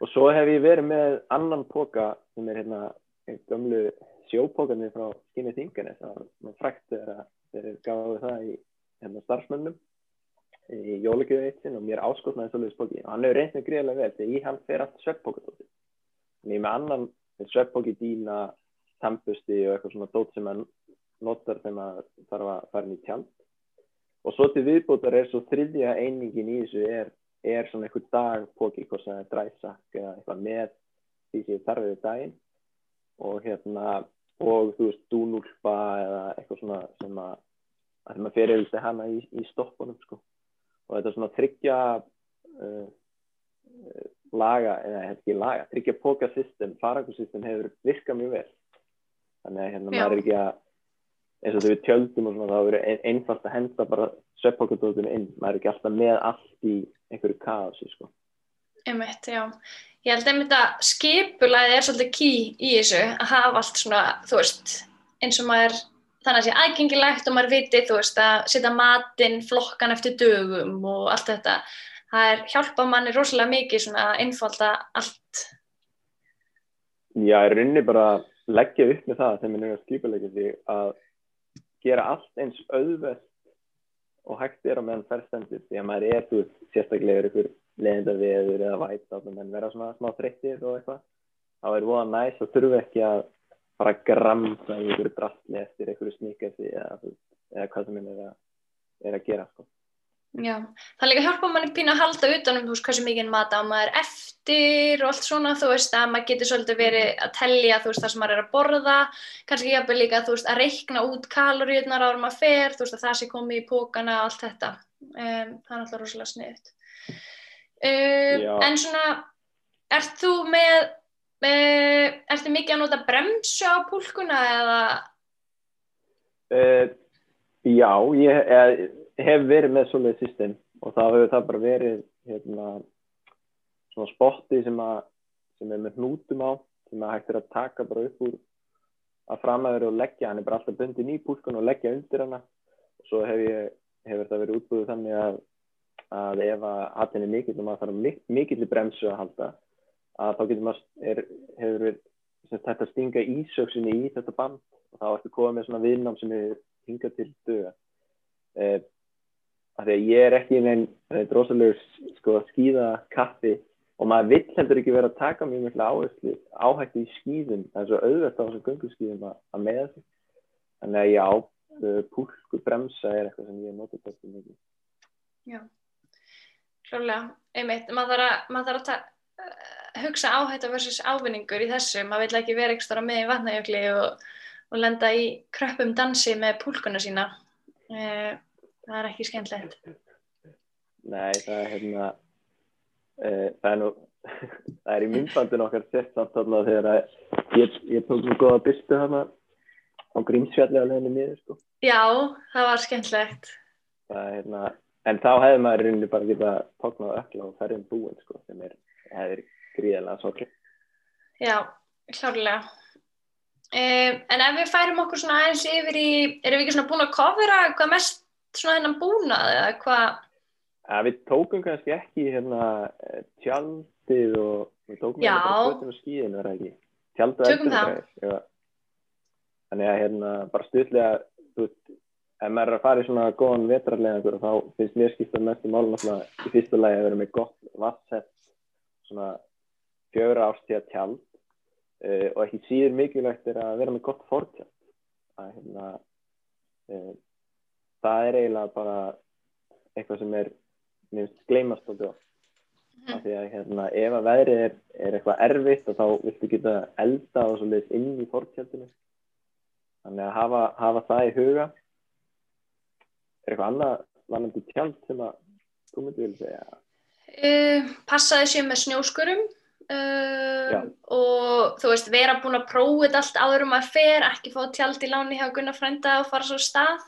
Og svo hef ég verið með annan póka sem er hérna gamlu sjópókarnir frá Skinni Þinganes það var frækt þegar þeir gafaðu það í hérna, starfsmönnum í sinn og mér áskotnaði svolítið spóki og hann hefur reynd með greiðlega vel þegar í hann fer allt sveppókatóti en ég með annan sveppóki dýna tampusti og eitthvað svona dót sem hann notar þegar maður þarf að fara inn í tjald. Og svo til viðbútar er svo þriðja einingin í þessu er, er svona einhver dagpóki, hvort sem það er dræsak eða eitthvað með því sem ég þarf við daginn. Og hérna og þú veist dúnúlpa eða eitthvað svona sem að að maður fyrir auðvitað hana í, í stoppunum sko. Og þetta er svona þryggja uh, laga, eða ekki laga, þryggja pókasystem, farangusystem hefur virkað mjög vel þannig að hérna Já. maður er ekki að eins og þau við tjöldum og svona þá verður ein, einfalt að henda bara sveppokadótunum inn, maður er ekki alltaf með allt í einhverju kaosi sko. Einmitt, já. Ég held einmitt að skipulaði er svolítið ký í þessu að hafa allt svona, þú veist, eins og maður, þannig að það sé aðgengilegt og maður viti, þú veist, að setja matinn flokkan eftir dögum og allt þetta. Það er hjálpað manni rosalega mikið svona að einfalda allt. Já, ég rinni bara að leggja upp með það þegar maður er að skipulegja því að gera allt eins auðvelt og hægt er á meðan færstendur því að maður er þú sérstaklega ykkur leðinda viður eða væt en vera svona smá þreyttir og eitthvað þá er voða næst og þurfu ekki að fara að gramsa í ykkur drastli eftir ykkur sníkæsi eða, eða hvað sem er að, er að gera sko. Já, það líka hjálpa manni pína að halda utanum þú veist hversu mikið maður á maður eftir og allt svona þú veist að maður getur svolítið verið að tellja þú veist það sem maður er að borða kannski hjálpa líka þú veist að reikna út kaloríunar ára maður fer þú veist að það sé komið í pókana og allt þetta. Um, það er alltaf rosalega sniðut um, en svona ert þú með uh, ertu mikið að nota bremsu á púlkuna eða? Uh, Já, ég er hef verið með svolítið system og þá hefur það bara verið hérna, svona spotti sem, að, sem er með hnútum á sem að hægt er að taka bara upp úr að framæður og leggja hann er bara alltaf bundin í púlkun og leggja undir hana. Og svo hef ég, hefur það verið útbúið þannig að að ef að hattin er mikill og maður þarf mik mikill bremsu að halda að þá getur maður, hefur við þetta stinga ísöksinni í þetta band. Og þá ertu komið með svona viðnám sem er hingað til döga eh, af því að ég er ekki einn drosalegur sko, skýða kappi og maður vill heldur ekki vera að taka mjög mjög áherslu áhættu í skýðum það er svo auðvitað á þessum gönguskýðum að, að meða sig. Þannig að já, uh, púlku bremsa er eitthvað sem ég notið þetta mikið. Já, klárlega. Einmitt, maður þarf að, maður þarf að hugsa áhættu versus ávinningur í þessu, maður vill ekki vera eitthvað með í vatnajökli og, og lenda í kröppum dansi með púlkuna sína. Uh, það er ekki skemmtilegt. Nei, það er hérna uh, það er nú það er í myndbandin okkar sett samt þarna þegar ég, ég tók nú goða byrstu hana á Grímsfjalli á leðinu miður sko. Já, það var er hérna en þá hefði maður bara getað tóknað öll og ferðin búin sko, sem er, er gríðilega svolítið Já, klárlega um, en ef við færum okkur svona aðeins yfir í erum við ekki svona búin að kofera hvað mest svona hennan búnað eða hvað? Við tókum kannski ekki hérna tjaldið og við tókum Já. hérna fötum og skíðin verða ekki tjaldið Tökum það. þannig að hérna bara stutlega þú veist, ef maður er að fara í svona góðan vetrarlegangur þá finnst mér skipta mest í málum alltaf í fyrsta lagi að vera með gott vatnsett svona fjögra ástíða tjald uh, og ekki síður mikilvægt er að vera með gott fórtjald að hérna uh, það er eiginlega bara eitthvað sem er gleymast á Mhm. af því að hérna, ef að veðrið er, er eitthvað erfitt og þá viltu geta elda og svo leiðis inn í fórtjaldinu þannig að hafa, hafa það í huga. Er eitthvað annað vannandi tjald sem að þú myndi vilja segja? Uh, passaði sér með snjóskurum Uh, og þú veist, vera búin að prófa þetta allt áður um að fer, ekki fá tjald í láni hjá Gunnar frænda og fara svo stað.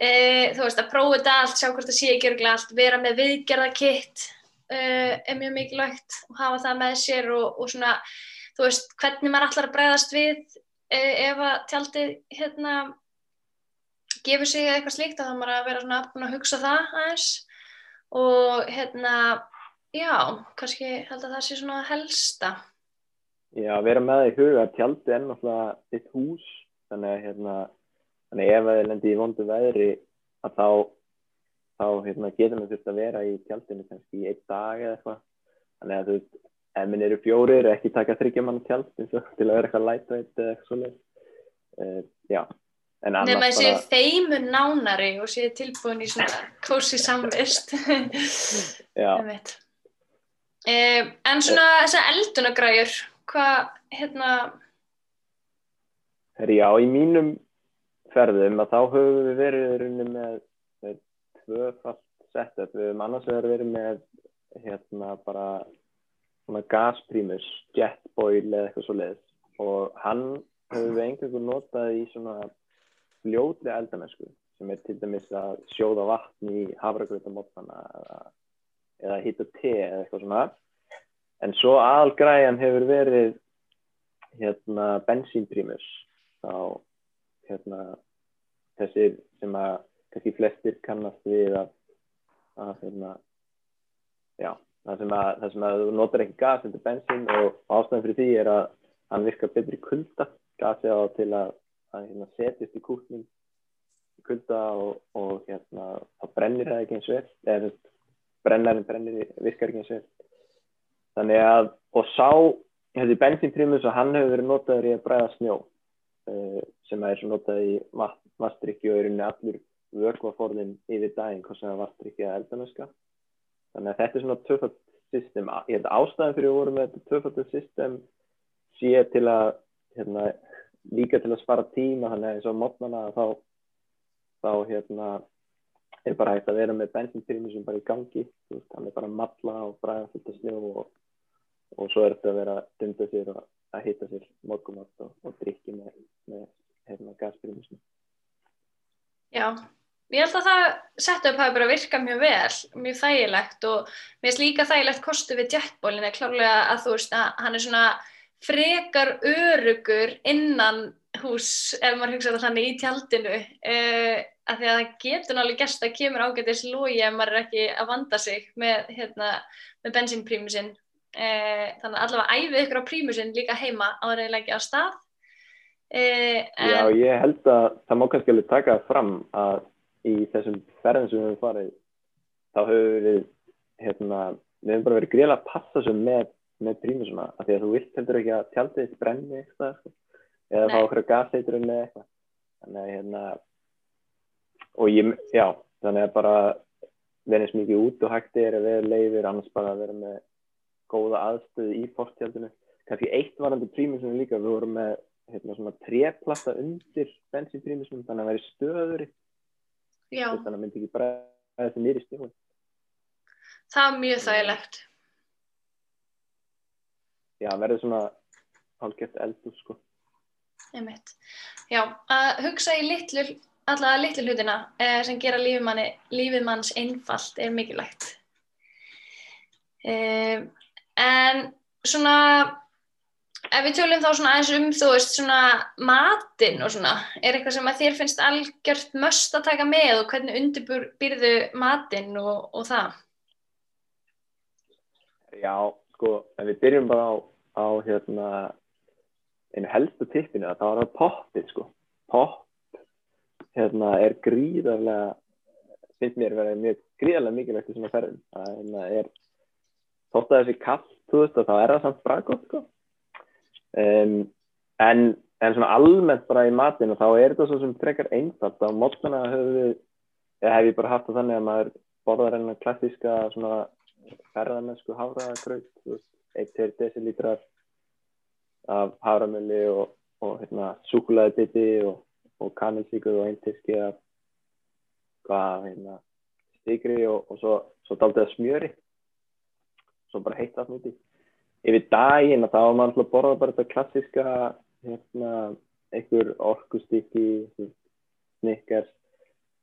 Uh, þú veist, að prófa þetta allt, sjá hvort það sé ekki örgulega allt, vera með viðgerðakitt uh, er mjög mikilvægt og hafa það með sér og, og svona þú veist, hvernig maður ætlar að bregðast við uh, ef að tjaldið hérna gefur sig eitthvað slíkt, þá þarf maður að vera svona að hugsa það aðeins. Og hérna, já, kannski held að það sé svona helsta. Já, vera með það í huga að tjaldi er náttúrulega þitt hús þannig að hérna, þannig að ef það er lendið í vondu veðri að þá, þá hérna, getur maður þurft að vera í tjaldinu kannski í einn dag eða eitthvað þannig að þú veist, ef minn eru fjórir ekki taka þryggja mann tjald eins og til að vera eitthvað lightweight eða eitthvað svoleið uh, já, en Nefn að annars séu bara þeimun nánari og séu tilbúin í svona kósi samvist. já, Eh, en svona þessar eldunagræjur, hvað, hérna, Herri, já, í mínum ferðum að þá höfum við verið með, með tvöfalt setup, við höfum annars verið með hérna bara svona gasprimus, jetboil eða eitthvað svo leiðis og hann höfum við einhverjum notað í svona fljótri eldamennsku sem er til dæmis að sjóða vatn í hafragrautamotnana eða, eða hitta te eða eitthvað svona. En svo aðalgræjan hefur verið hérna bensínprimus þá hérna þessir sem að kannski flestir kannast við að, að hérna já, það sem að, það sem að þú notar ekki gas þetta bensín og ástæðan fyrir því er að hann virkar betur í kulda. Gasið á til að, að hérna, setjast í kúkning í kulda og, og hérna þá brennir það ekki eins þú veist, brennarinn brennir virkar ekki eins vel þannig að og sá þessi bensínprimus og hann hefur verið notaður í að bræða snjó uh, sem er svo notað í vatstrykki og er unni allur vörkvaforðin yfir daginn hvort sem það vatstrykki eða eldanöska þannig að þetta er svona tvöfald system. Ég held að ástæðan fyrir að voru með þetta tvöfald system sé til að hérna, líka til að spara tíma þannig að eins og mótnana þá þá hérna er bara hægt að vera með bensinpyrmi sem bara í gangi er bara matla og bræða fullt af snjó og, og svo er þetta að vera dunda sér og að hitta sér morgumat og, og drikki með, með hérna, gaspyrmismi já, ég held að það setup hafi bara virkað mjög vel, mjög þægilegt og mér finnst líka þægilegt kostu við jetbólin er klárlega að þú veist að hann er svona frekar örugur innan hús, ef maður hugsa það þannig í tjaldinu. Uh, að því að það getur náttúrulega gæst að kemur ágætis lógi ef maður er ekki að vanda sig með, hérna, með bensínprímusinn eh, þannig að allavega æfið ykkur á prímusinn líka heima ekki á stað. Eh, en... Já, ég held að það má kannski alveg taka fram að í þessum ferðin sem við höfum farið þá höfum við hérna, við höfum bara verið greiðlega að passa svo með, með prímusuna af því að þú vilt heldur ekki að tjaldið brenni eitthvað sko, eða fá okkur gaseiturinn eða eitthvað. Þannig að hérna og ég, já, þannig að bara vera eins mikið út og hægt er að vera leiðir, annars bara að vera með góða aðstöðu í fortjaldinu kannski eitt varandi prímusum líka við vorum með hérna, svona treplata undir bensinprímusum, þannig að vera stöður þannig að myndi ekki bara að þetta nýri stjórn Það er mjög þægilegt. Já, verður svona hálfgeft eldur sko. Já, að hugsa í litlu allavega litlu hlutina eh, sem gera lífið, manns einfalt er mikilvægt. Eh, en svona ef við tölum þá svona aðeins um þú veist svona matinn og svona er eitthvað sem að þér finnst algjört möst að taka með og hvernig undirbyrðu matinn og, og það? Já, sko, ef við byrjum bara á, á hérna einu helstu tippinu að það var að poppið sko. Popp hérna, er gríðarlega finnst mér að vera mjög gríðarlega mikilvægt í svona ferðin það hérna, er þótt að þessi kallt, þú veist, þá er það samt brakot sko. um, en, en svona almennt bara í matinu, þá er þetta svo sem frekar einfalt, á mótnana hefur ég bara haft það þannig að maður borðar enna klassíska svona ferðarmennsku hafragraut 1-2 decilítrar af havramöli og, og hérna, sukulæði biti og og kanilsíkur og eintiski að hvað hérna stigri og, og svo, svo daldið að smjöri. Svo bara heitt allt núti yfir daginn að þá var maður alltaf borðað bara þetta klassiska hérna einhver orkustykki snikkers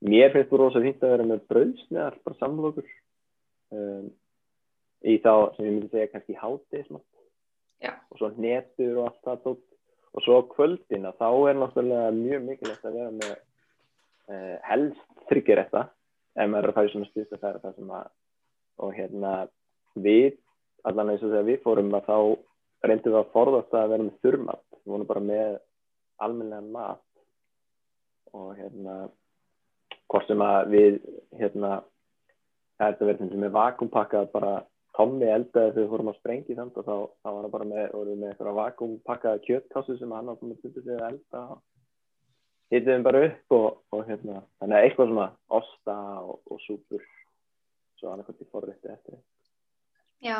mér finnst þú rosa fint að vera með bröðsneðar bara samlokur. Um, í þá sem ég myndi segja kannski háti og svo netur og allt það tótt og svo á kvöldina þá er náttúrulega mjög mikilvægt að vera með eh, helst þryggir þetta ef maður er að fara í svona styrst að færa það sem að og hérna við allan eins og þegar við fórum að þá reyndum við að forðast að vera með þurrmat. Við vonum bara með almenlega mat. Og hérna hvort sem að við hérna það er þetta verðin sem er vakumpakkað bara Tommi eldaði þegar við fórum að sprengja þannig og þá, þá var það bara með, vorum við með eitthvað vakuumpakkaða kjöttkássu sem hann með að tuttu sig að elda og hittum við bara upp og, og hérna, þannig að eitthvað svona osta og, og súpur svo annarkvæmt í forrætti eftir. Já,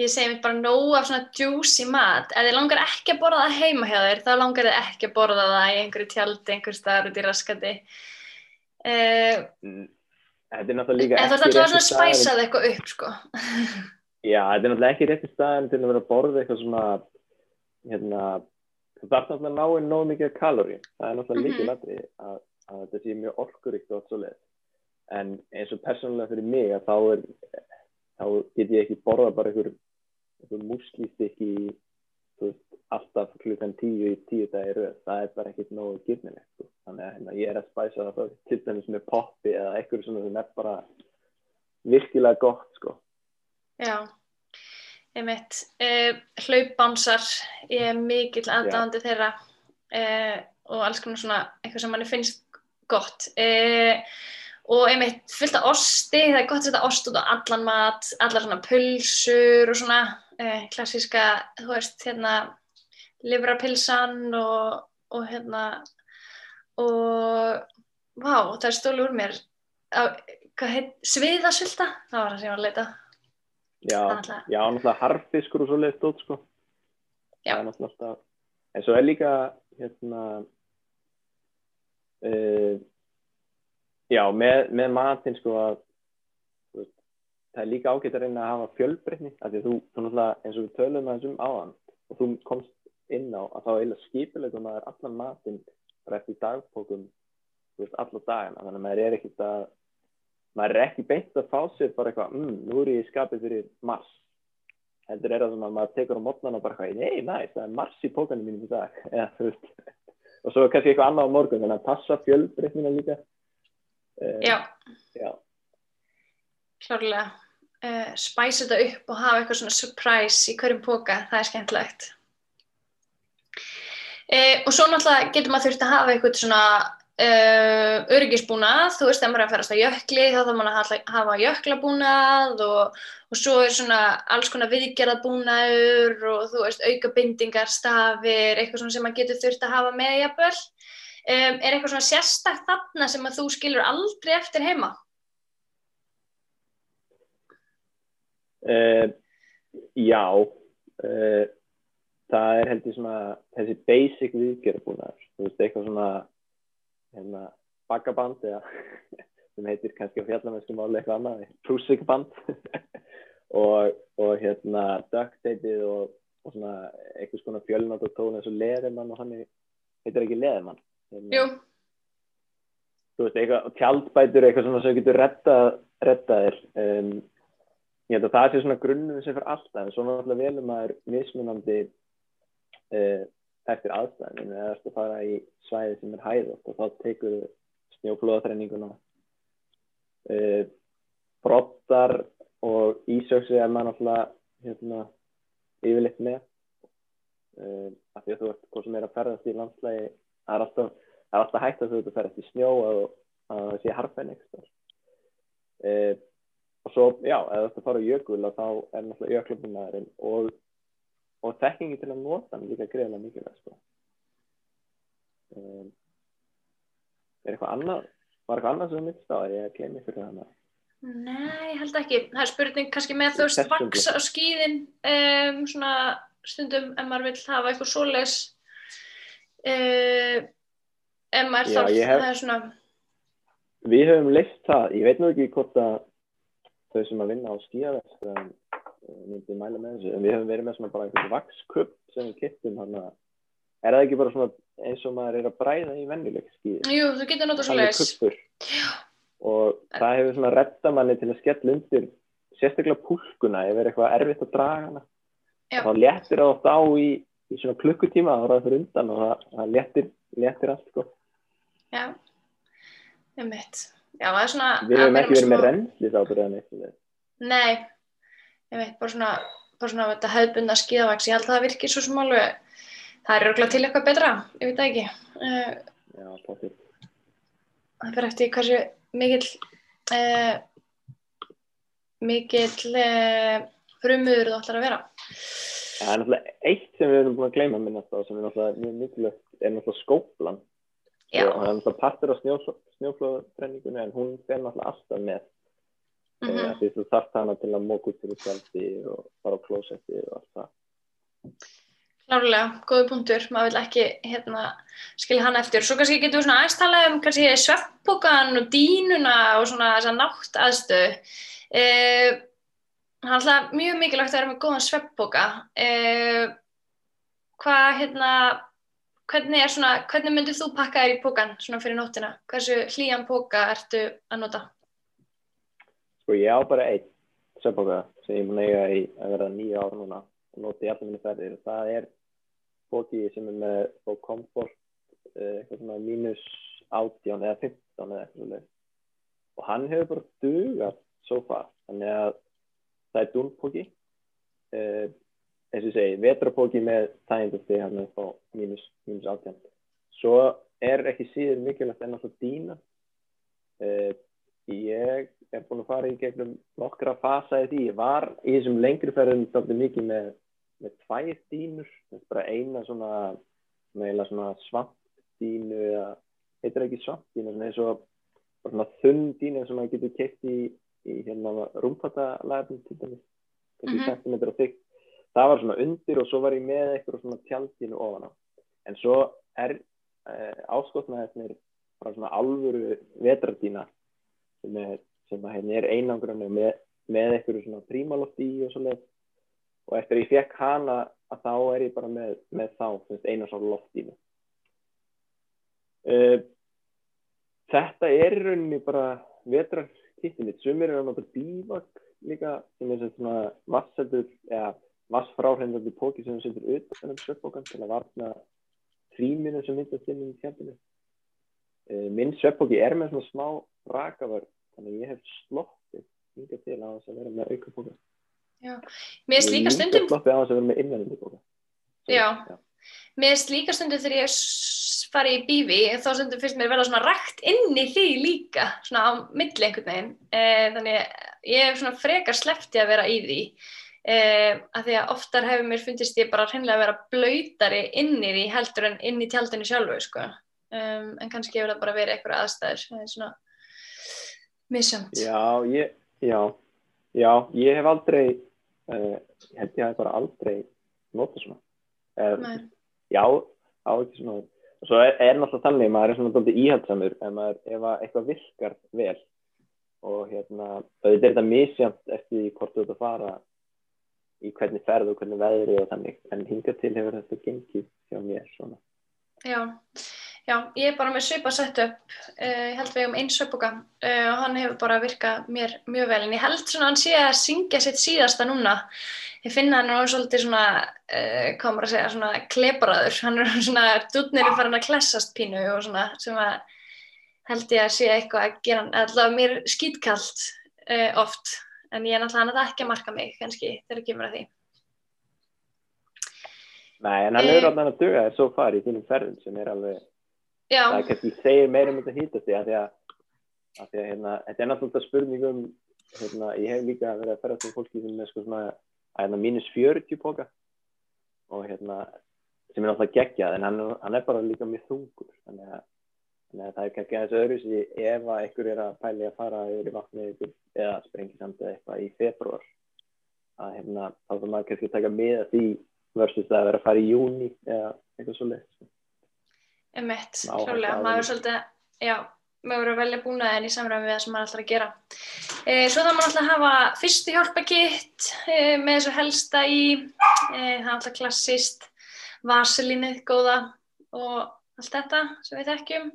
ég segi mér bara nóg af svona juicy mat, ef þið langar ekki að borða það heima hjá þér, þá langar þið ekki að borða það í einhverju tjaldi, einhver staðar út í raskandi. Uh, Þetta er náttúrulega líka. En þú ert alltaf að spæsa það eitthvað upp, sko. Já, þetta er náttúrulega ekki rétti staðin til að vera að borða eitthvað svona, hérna, þú þarf náttúrulega að ná einn nóg mikið kalóri. Það er náttúrulega líka mhm. að, að þetta sé mjög orkuríkt og allt svo leið. En eins og persónulega fyrir mig að þá er, þá get ég ekki borða bara einhver, einhver þú veist, alltaf klukkan tíu í tíu dagi rauð, það er bara ekkert nógu gifnilegt, sko. þannig að hérna, ég er að spæsa það til dæmis með poppi eða eitthvað svona sem er bara virkilega gott, sko. Já, ég mitt, uh, hlaupbánsar, ég er mikill aðdáðandi þeirra uh, og alls konar svona eitthvað sem manni finnst gott. Uh, og einmitt fullt af osti, það er gott að setja ost út á allan mat, allar svona pulsur og svona klassíska, þú veist, hérna livrapilsan og, og hérna og vá, það er stólu úr mér. Á, hvað heit, sviðasölda það var það sem ég var að leita. Já, náttúrulega... já, náttúrulega harfiskur og svo leitt út sko. Já. Alltaf... En svo er líka hérna uh, já, með, með matinn sko að það er líka ágætt að reyna að hafa fjölbreytni af því þú, þú náttúrulega eins og við tölum aðeins um áðan og þú komst inn á að þá eiginlega skipilegum maður allan matinn bara eftir dagpókum veist, allar dagina þannig að maður er ekkert að maður er ekki beint að fá sér bara eitthvað mmm, nú er ég í skapið fyrir mars. Heldur er það sem að maður tekur á mótnan og bara eitthvað, nei, næst, það er mars í pókanum mínum í dag. Ja, og svo kannski eitthvað annað á morgun þannig að passa fjölbreytnina líka. Uh, Já, já, klárlega. Uh, spæsa þetta upp og hafa eitthvað svona surprise í hverjum póka, það er skemmtilegt. Uh, og svo náttúrulega getur maður þurft að hafa eitthvað svona uh, öryggisbúnað, þú veist, ef maður er að ferast á jökli, þá þarf maður að hafa jöklabúnað og, og svo er svona alls konar viðgerðabúnaður og þú veist, aukabindingar, stafir, eitthvað svona sem maður getur þurft að hafa með jafnvel. Um, er eitthvað svona sérstakt þarna sem að þú skilur aldrei eftir heima? Uh, já, uh, það er heldur svona þessi basic viðgerðbúnaður, þú veist, eitthvað svona hérna, baggaband eða sem heitir kannski á fjallamennsku máli eitthvað annað, prúsikband og, og hérna duct tapeið og, og svona eitthvað svona fjölnátt og tón eins og leðimann og hann heitir ekki leðimann hérna, Jú, þú veist, eitthvað, tjaldbætur eitthvað svona sem getur rettað retta þér um, ég held að það sé svona grunnum sem fyrir alltaf en svo náttúrulega velum maður mismunandi uh, eftir aðstæðin eða eftir að fara í svæði sem er hæðast og þá tekur snjóflóðatrenninguna uh, brottar og ísöksi er maður náttúrulega hérna, yfirleitt með. Uh, af því að þú ert hvað sem er að ferðast í landslægi það er alltaf, það er alltaf hægt að þú ert að ferðast í snjó og að það sé harfenn eitthvað og svo, já, ert að fara á jökul þá er náttúrulega jöklabunnaðurinn og, og þekkingi til að nota hann líka greiðlega mikilvægt sko. um, er eitthvað annað var eitthvað annað sem þú myndist á er ég að gleymi fyrir hana Nei, ég held ekki. Það er spurning kannski með þú veist vaks á skíðin um, svona stundum ef maður vil hafa eitthvað svoleiðis uh, ef maður Já, ég hef- það er svona við höfum leist það, ég veit nú ekki hvort að þau sem að vinna á skíðavest um, myndi mæla með þessu. En við höfum verið með svona bara einhvern vakskupp sem við kittum hann að er það ekki bara svona eins og maður er að bræða í venjuleg skíði? Jú, þú getur svoleiðis. Kuppur og það hefur svona retta manni til að skella undir sérstaklega púlkuna ef er eitthvað erfitt að draga hana. Og þá léttir það oft á í, í svona klukkutíma þá er það fyrir undan og það, það léttir, léttir allt sko. Já, um mitt Já, það er svona við vera ekki verið með rennslis ábyrðan eitthvað Nei, ég veit, bara svona, bara svona þetta hefðbundna skíðavaks, ég held að það virkir svo sem alveg, það er örgulega til eitthvað betra, ég veit ekki. Já, potið. það fyrir eftir hversu mikill, uh, mikill uh, frumuður þú ætlar að vera. það er náttúrulega eitt sem við erum búin að gleyma minnast á sem er náttúrulega mjög mikilvægt er náttúrulega skóplan Já, og er náttúrulega partur á snjó, snjóflóðbrenningunni en hún fer náttúrulega alltaf með mm mm. -hmm. því þú þarft hana til að móka út fyrir tjaldi og fara á klósetti og allt það klárlega, góðu punktur, maður vil ekki hérna, skilja hann eftir. Svo kannski getum við svona aðeins talað um sveppbókan og dínuna og svona þessa nátt aðstöðu. Uh, það er alltaf mjög mikilvægt að vera með góðan sveppbóka. Uh, hvað, hérna, hvernig er svona, hvernig myndir þú pakka þér í bókan svona fyrir nóttina? Hversu hlýjan bóka ertu að nota? Sko ég á bara einn svefnboka sem ég mun eiga í að vera nýja ára núna og noti allir minni ferðir og það er bóki sem er með þó komfort eh, eitthvað svona mínus átján eða 15 eða eitthvað svoleiðis. og hann hefur bara dugat svo far þannig að það er dúnbóki eh, eins og ég segi, vetrapóki með þægindasti hann er þá mínus, mínus átján svo er ekki síður mikilvægt en alltaf dýna eh, ég er búin að fara í gegnum nokkra fasa í því. Ég var í þessum lengri ferðum svolítið mikið með, með tvær dýnur, bara eina svona, svona svampdínu eða, heitir ekki svampdínu, svona eins og svona þunn dýnu sem maður getur keitt í, í hérna rúmfattalæðum til dæmis, kannski Mhm. centimeter og þykk. Það var svona undir og svo var ég með eitthvað svona tjaldínu ofan á. En svo er eh, áskotnaðisnir bara svona alvöru vetrardína sem er, að hérna er einangrunni með, með eitthvað svona prímaloft í og svoleið og eftir að ég fekk hana að þá er ég bara með, með þá eina svona loft í uh, Þetta er í rauninni bara vetrarkittin mitt, sumir eru að nota bívak líka sem er svona vasseldur eða vassfráhrindandi póki sem setur utan um sveppbókan til að varna tríminu sem myndast inn í tjaldinu. Uh, minn sveppbóki er með svona smá rakavörð þannig að ég hef sloppið hingað til á þess að vera með auka póka Mér finnst líka stundum sloppið á þess að vera með innvendundi póka Já, mér finnst líka stundum þegar ég fari í bífi þá stundum finnst mér verða svona rækt inn í því líka, svona á milli einhvern veginn. Eh, þannig að ég hef svona frekar sleppti að vera í því eh, að því að oftar hefur mér fundist ég bara hreinlega að vera blöytari inn í því heldur en inn í tjaldinu sjálfu sko. um, en kannski hefur það bara verið eitthvað aðstæður það er svona misjönd Já, ég, já, já, ég hef aldrei, uh, ég held ég hef bara aldrei notað svona. Uh, já, á ekki svona, og svo er, er náttúrulega þannig, maður er svona doldið íhaldsamur ef, maður, ef að eitthvað virkar vel og hérna, auðvitað er þetta misjæmt eftir hvort þú ert að fara í hvernig ferð og hvernig veðri og þannig, en hingað til hefur þetta gengið hjá mér svona. Já, já, ég er bara með svipa sett upp, uh, ég held við um einn sveipuga uh, og hann hefur bara virkað mér mjög vel en ég held svona hann sé að syngja sitt síðasta núna. Ég finna hann og svolítið svona, uh, hvað maður að segja, svona klebraður, hann er svona dútnir farin að klessast pínu og svona sem að held ég að sé eitthvað að gera hann, allavega mér skýtkalt uh, oft en ég er náttúrulega ekki að marka mig kannski þegar það kemur að því. Nei, en hann Eh. hefur alltaf að duga þér svo far í þínum ferðum sem er alveg, Já, það er kannski segir meira um þetta hýtast því að því að, að því að hérna, þetta er náttúrulega spurning um, hérna, ég hef líka verið að ferðast um fólki sem er sko svona, að hérna mínus 40 póka og hérna, sem er náttúrulega geggjað en hann, hann er bara líka mjög þungur, þannig að, að það er kannski aðeins öðru sem ef að einhver er að pæli að fara yfir í vatni eða sprengi samt eitthvað í februar, að hérna, þá þarf maður kannski að taka með að því versus það að vera að fara í júni eða eitthvað svo leitt. Emmett, Ná, þetta klálega, á maður er svolítið, já, maður verður að velja búnaðin í samræmi við það sem maður ætlar að gera. E, svo þarf maður alltaf að hafa fyrstu hjálpakitt e, með þessu helsta í, e, það er alltaf klassist, vaselínið góða og allt þetta sem við þekkjum.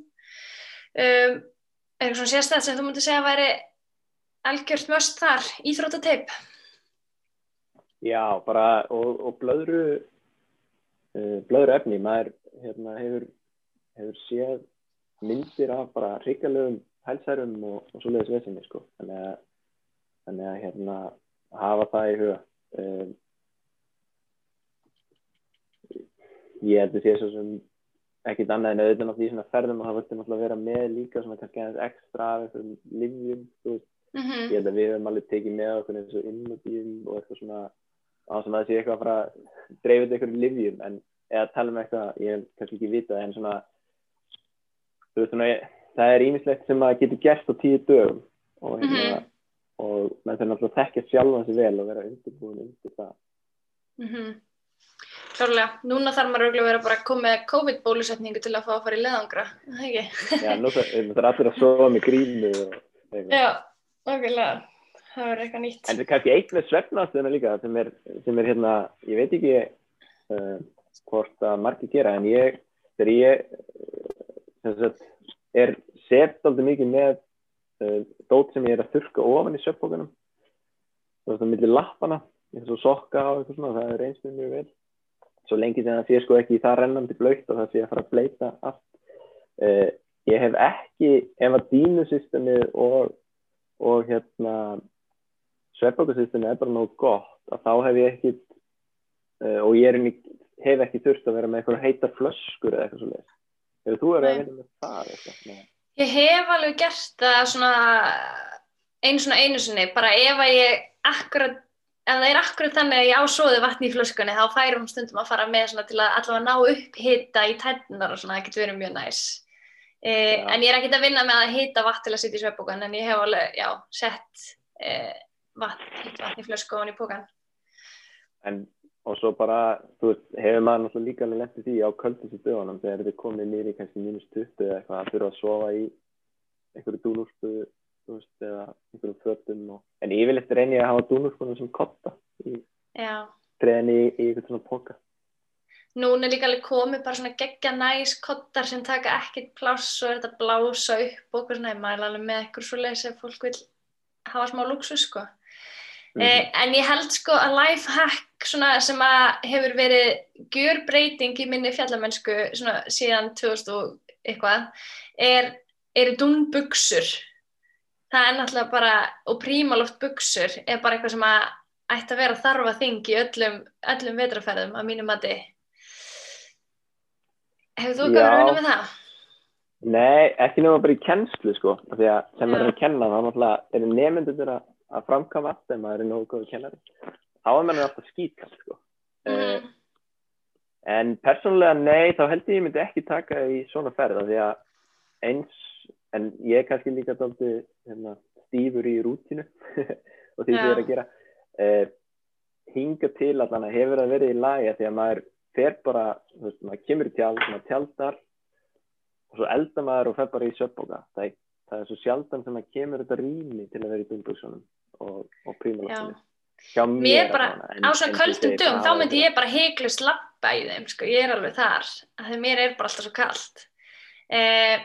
Um, er eitthvað svona sérstæð sem þú mútið segja að væri algjört möst þar, íþróttateip? Já, bara og, og blöðru uh, blöðru efni, maður hérna, hefur, hefur séð myndir af bara hrikalegum hælsærum og, og svoleiðis vesinni sko. þannig að, þannig að hérna, hafa það í huga um, ég held að sé svo sem ekkit annað en auðvitað náttúrulega í svona ferðum og það völdi náttúrulega vera með líka svona kannski aðeins ekstra af einhverjum livjum Mm ég held að við höfum alveg tekið með okkur eins og innmútíum og eitthvað svona á sem að sé eitthvað að fara að dreifið einhverjum livjum en eða tala um eitthvað, ég hef kannski ekki vitað en svona þú veist svona, það er ímislegt sem að getur gerst á tíu dögum og hérna Mhm. og menn þarf náttúrulega að þekkja sjálfan sig vel og vera undirbúin undir það. Mm Klárlega, núna þarf maður auðvitað að vera bara að koma með COVID-bólusetningu til að fá að fara í leðangra, er það ekki? Já, nú þarf er allir að sofa með grínu og eitthvað. Já, okkurlega, það verður eitthvað nýtt. En það er kannski eitt með svefnastöðuna líka sem er, sem er hérna, ég veit ekki uh, hvort að margir gera en ég, þegar ég sem sagt, er sett aldrei mikið með uh, dót sem ég er að þurka ofan í svefnbókunum þú veist, á milli lappana eins og sokka og eitthvað svona, það er reynst mér mjög vel svo lengi sem það sé sko ekki það rennandi blöytt og það sé að fara að bleita allt. Uh, ég hef ekki ef að dínusystemið og, og hérna svefnbókusystemið er bara nóg gott að þá hef ég ekki uh, og ég er inni, hef ekki þurft að vera með eitthvað heitar flöskur eða eitthvað svo leiðis Hefur þú verið að vinna með það eitthvað? Ég hef alveg gert það svona einu svona einu sinni, bara ef að ég akkurat, ef það er akkurat þannig að ég á svoði vatni í flöskunni, þá færum hún stundum að fara með til að allavega ná upp hita í tætnar og svona, það getur verið mjög næs. E, en ég er ekkert að vinna með að hita vatn til að setja í svefbókan, en ég hef alveg, já, sett e, vatn, hitt vatn í flösku og hann í pókan. En, og svo bara, þú veist, hefur maður náttúrulega líka alveg lendið því á köldþessu dögunum þegar þið komið nýri kannski mínus 20 eða eitthvað að þurfa að sofa í einhverju dúnúrspu, þú veist, eða einhverjum fötum og, en yfirleitt reyni ég að hafa dúnúrspunum sem kotta í treðin í, í eitthvað svona póka. Núna er líka alveg komið bara svona geggja næs kottar sem taka ekkert pláss og er þetta að blása upp og eitthvað svona, ég mæla alveg með eitthvað svo leiðis ef fólk vil hafa smá luxus sko. Mhm. Eh, en ég held sko að lifehack svona sem að hefur verið gjörbreyting í minni fjallamennsku svona síðan 2000 og eitthvað er, eru dúnbuksur. Það er náttúrulega bara, og prímaloft buksur er bara eitthvað sem að ætti að vera þarfa þing í öllum, öllum vetraferðum að mínum mati. Hefur þú verið að vinna með það? Nei, ekki nema bara í kennslu sko, því að sem maður er að kenna þá náttúrulega eru nefnendur að, að framkama allt þegar maður er nógu góður kennari. Þá er maður alltaf skýtkast sko. Mm. En persónulega nei, þá held ég ég myndi ekki taka í svona ferð af því að eins, en ég er kannski líka dálítið hérna, stífur í rútinu og því ég er að gera. Eh, hinga til allan að hefur það verið í lagi því að maður fer bara, veist, maður kemur í tjald, maður tjaldar og svo eldar maður og fer bara í söpboka. Það, það er svo sjaldan sem maður kemur þetta rými til að vera í dumbuksunum og, og. Hjá Mér bara, á svona köldum dögum, það þá myndi ég bara heiklust lappa í þeim, sko, ég er alveg þar, því mér er bara alltaf svo kallt. Eh,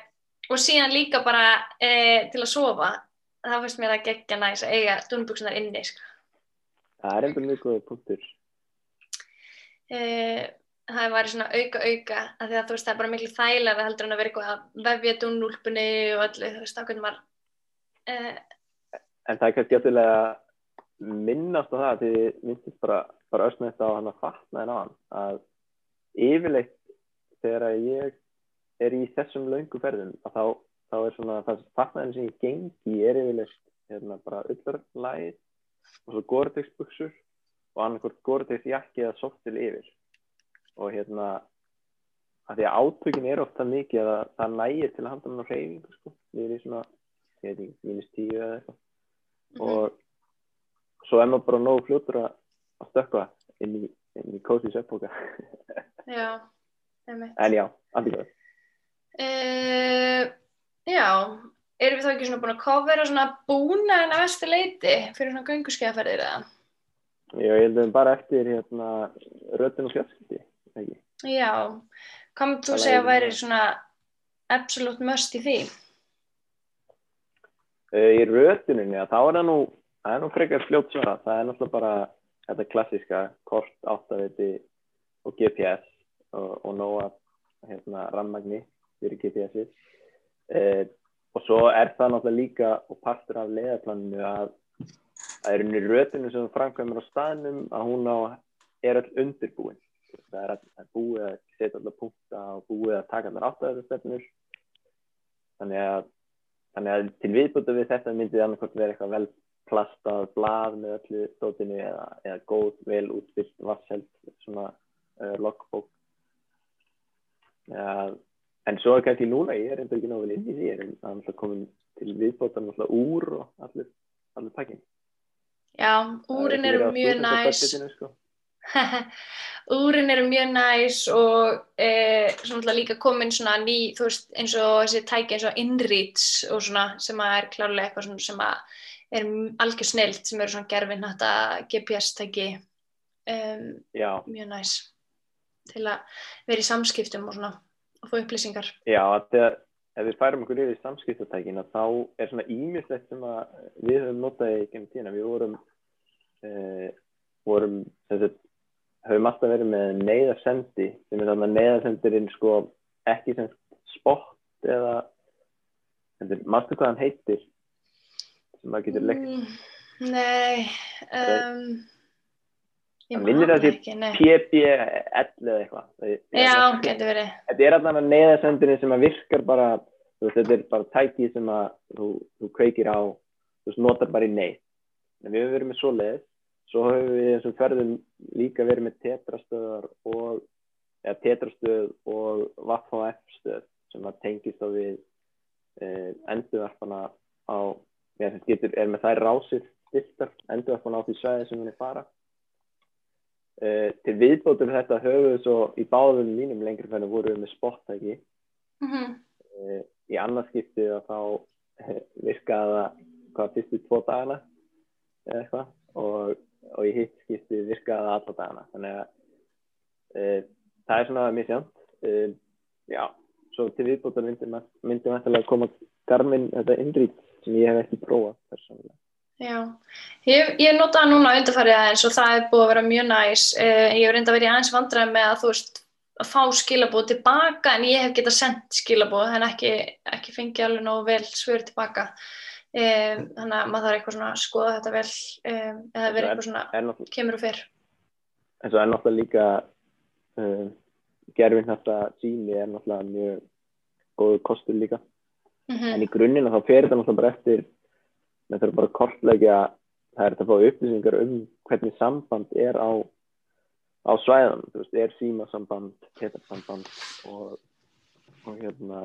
og síðan líka bara eh, til að sofa, þá finnst mér að gegja næs að eiga dúnbuksunar inni, sko. Það er einhvern mjög góða punktur. Eh, það væri svona auka auka, að þú veist, það er bara miklu þægilega heldur en að vera eitthvað að vefja dúnúlpunni og öllu, þú veist, hvernig maður, eh, En það er kannski að minnast á það því þið minnstist bara, bara össnætt á hann að fatna en á hann að yfirleitt þegar að ég er í þessum löngu ferðum að þá, þá er svona það fatnaðin sem ég gengi er yfirleitt hérna, bara ullarlægið og svo Gore-Tex-buksur og annarkort Gore-Tex jakki eða softil yfir. Og hérna að því að átökin er ofta mikið að það nægir til að handa hann á hreyfingu sko, niður í svona, ég veit ekki, mínus tíu eða eitthvað. Mhm, og svo er maður bara nógu fljótur að stökkva inn í, í kósi söpbóka já, einmitt. en já, allt í góð Uh, já, erum við þá ekki svona búin að kofera svona búna en að vestu leiti fyrir svona gönguskeiðaferðir eða? Já, ég held að við bara eftir hérna röddinn og fjölskyldi ekki? Já, myndir þú segja að væri svona absolutt must í því? Uh, í rödduninni, að þá er það nú það er nú frekar fljótt svara það er náttúrulega bara þetta klassíska kort, áttaviti og GPS og, og nóga hérna, rammagni fyrir GPS-ið uh, og svo er það náttúrulega líka og partur af leiðarplaninu að það er unni röddinu sem framkvæmur á staðnum að hún á er öll undirbúin. Það er, all, búið að setja allar punkta og búið að taka allar áttavitastefnur þannig að Þannig að til viðbútu við þetta myndi það annarkort vera eitthvað vel plastað blað með öllu stótinu eða, eða góð, vel útfyllt vassheld, svona uh, logbók. Ja, en svo er kannski núna, ég er enda ekki náðu vel inn í því, ég er alltaf komin til viðbútan alltaf úr og allir, allir pakkin. Já, úrin eru mjög næs, Sko. úrin eru mjög næs og e, svona líka komin svona ný, þú veist, eins og þessi tæki eins og Inreach og svona sem að er klárlega eitthvað svona sem að er algjör snilt sem eru svona gerfin þetta GPS-tæki um, mjög næs til að vera í samskiptum og svona og fá upplýsingar. já, þegar ef við færum okkur yfir í samskiptatækina þá er svona ímislegt sem að við höfum notað í gennum tíðina. Við vorum, uh, vorum sagt, höfum alltaf verið með neyðarsendi sem er þannig að neyðarsendurinn sko ekki sem spott eða maður hvað hann heitir sem maður getur leikt Mm, nei, um, ég Hann vinnur man að því. PB11 eða eitthvað. Það- Já, það- getur verið. Þetta er alltaf neyðarsendurinn sem að virkar bara, þú veist, þetta er bara tæki sem að þú, þú kveikir á, þú notar bara í neyð. En við höfum verið með svoleiðis, svo höfum við þessum ferðum líka verið með tetrastöðar og, eða tetrastöð og Vatn stöð sem að tengist á við eh, endurvarpana á, já, getur, er með þær rásir stiltar, endurvarpana á því svæði sem er fara. Uh, til viðbótur við þetta höfum við svo í báðum mínum lengri fennu voru við með spottæki. Mhm. uh, í annarskipti að þá uh, virkaði það hvað fyrstu tvo dagana eða eitthvað. Og, og í hitt skipti virkaði það alla dagana. Þannig að það er svona misjánt uh, já, svo til viðbótur myndi myndi mættilega koma Garmin þetta innrýtt sem ég hef ekki prófað persónulega Já, ég, ég nota núna undarfærið aðeins og það er búið að vera mjög næs. Uh, ég hef reynda vera í aðeins vandræð með að þú veist að fá skilabóð tilbaka en ég hef getað sendt skilabóð en ekki, ekki fengið alveg nógu vel svör tilbaka. um, þannig að maður þarf eitthvað svona að skoða þetta vel um, eða verið eitthvað svona kemur og fyrr en svo er náttúrulega líka uh, gerfin þetta sími er náttúrulega mjög góðu kostur líka mm en í grunninn þá fer þetta náttúrulega bara eftir með þurfa bara að kortleggja það er að fá upplýsingar um hvernig samband er á á svæðan, þú veist, er símasamband tetarsamband og, og hérna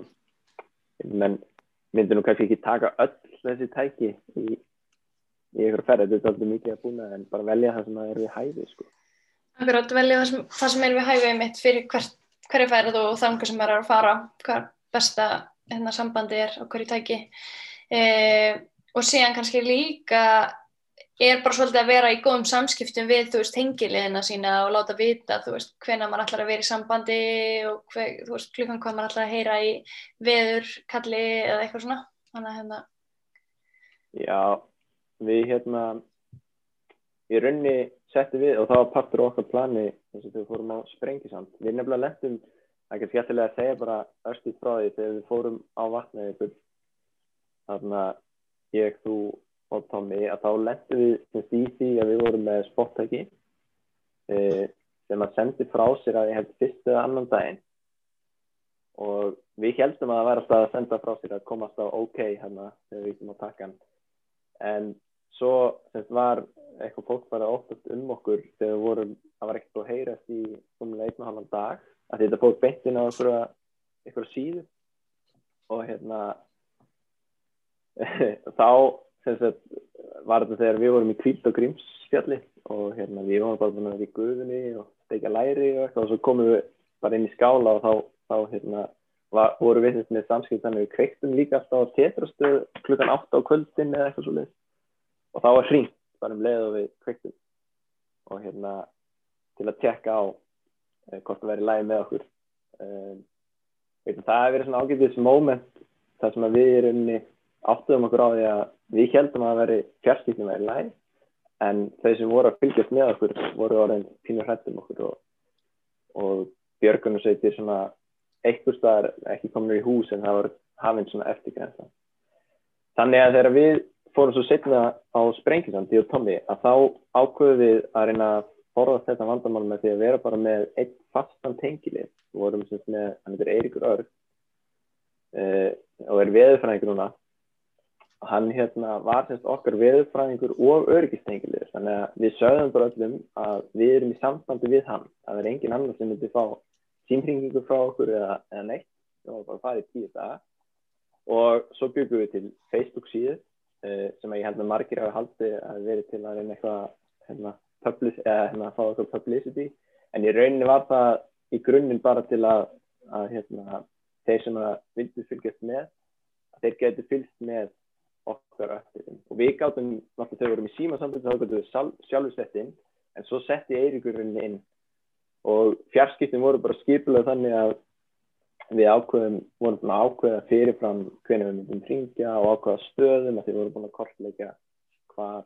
menn myndir nú kannski ekki taka öll þessi tæki í, í ykkur ferð, þetta er alltaf mikið að búna en bara velja það sem er við hæði sko. Akkurat, velja það sem, það sem er við hæfið mitt fyrir hver, hverju færið og þangar sem er að fara, hvað besta hérna, sambandi er á hverju tæki. E, og síðan kannski líka er bara svolítið að vera í góðum samskiptum við, þú veist, hengiliðina sína og láta vita, þú veist, hvena maður ætlar að vera í sambandi og hver, þú veist, klukkan hvað maður ætlar að heyra í veður, kalli eða eitthvað svona. Þannig að hérna, Já, við hérna í raunni settum við og það var partur okkar plani eins og við fórum á sprengisand. Við nefnilega lettum, það er ekki skemmtilega að segja bara örstuð frá því þegar við fórum á vatnaði ykkur þarna ég, þú og Tommy að þá lettum við semst í því að við vorum með spottæki e, sem að sendi frá sér að ég held fyrst eða annan daginn. Og við heldum að það væri alltaf að senda frá sér að komast á ok hérna þegar við ekki má taka hann en svo semst var eitthvað fólk bara óttast um okkur þegar við vorum, það var ekkert að heyrast í umlega einn og halvan dag að þetta fólk beintin á einhverja síðu. Og hérna þá sagt, var þetta þegar við vorum í kvíld og grímsfjalli og hérna við vorum bara búin að vera í guðunni og steikja læri og eitthvað og svo komum við bara inn í skála og þá, þá hérna var, voru við þess með samskipt þannig við kveiktum líka alltaf á tetrastöð klukkan 8 á kvöldin eða eitthvað svo leið og þá var hringt bara um leið og við kveiktum. Og hérna til að tjekka á eh, hvort það væri lægi með okkur. Veitum, það hefur verið svona ágætis moment þar sem að við erum áttuðum okkur á því að við heldum að veri fjarskipnum væri læg en þau sem voru að fylgjast með okkur voru orðin pínur hrættum okkur og, og björgunarsveitir svona eitthvað staðar ekki komin í hús en það var hafinn svona eftirgrensa þannig að þegar við fórum svo setna á Sprengisandi og Tommy að þá ákveðum við að reyna að forðast þetta vandamál með því að vera bara með einn fastan tengilið. Við vorum sem með, hann heitir Eiríkur Örg uh, og er veðurfræðingur núna hann hérna var semst okkar veðurfræðingur og öryggistengilir þannig að við sögðum bara öllum að við erum í sambandi við hann. Að það er engin annar sem myndi fá símringingu frá okkur eða, eða neitt. Við varum bara að fara í tíu daga. Og svo byggum við til Facebook síðu uh, sem ég held að margir hafa haldið að verið til að reyna eitthvað hérna, public, eða hérna, fá eitthvað publicity. En í rauninni var það í grunninn bara til að, að hérna, þeir sem að vildu fylgjast með að þeir getur fylgst með okkar öttirum og við gáttum náttúrulega þegar við vorum í símasambund þá gáttum við sjálfur sett inn en svo setti Eiríkurinn inn og fjarskiptin voru bara skipulega þannig að við ákveðum, vorum búin að ákveða fyrirfram hvernig við myndum ringja og ákveða stöðum að því við vorum búin að kortleika hvar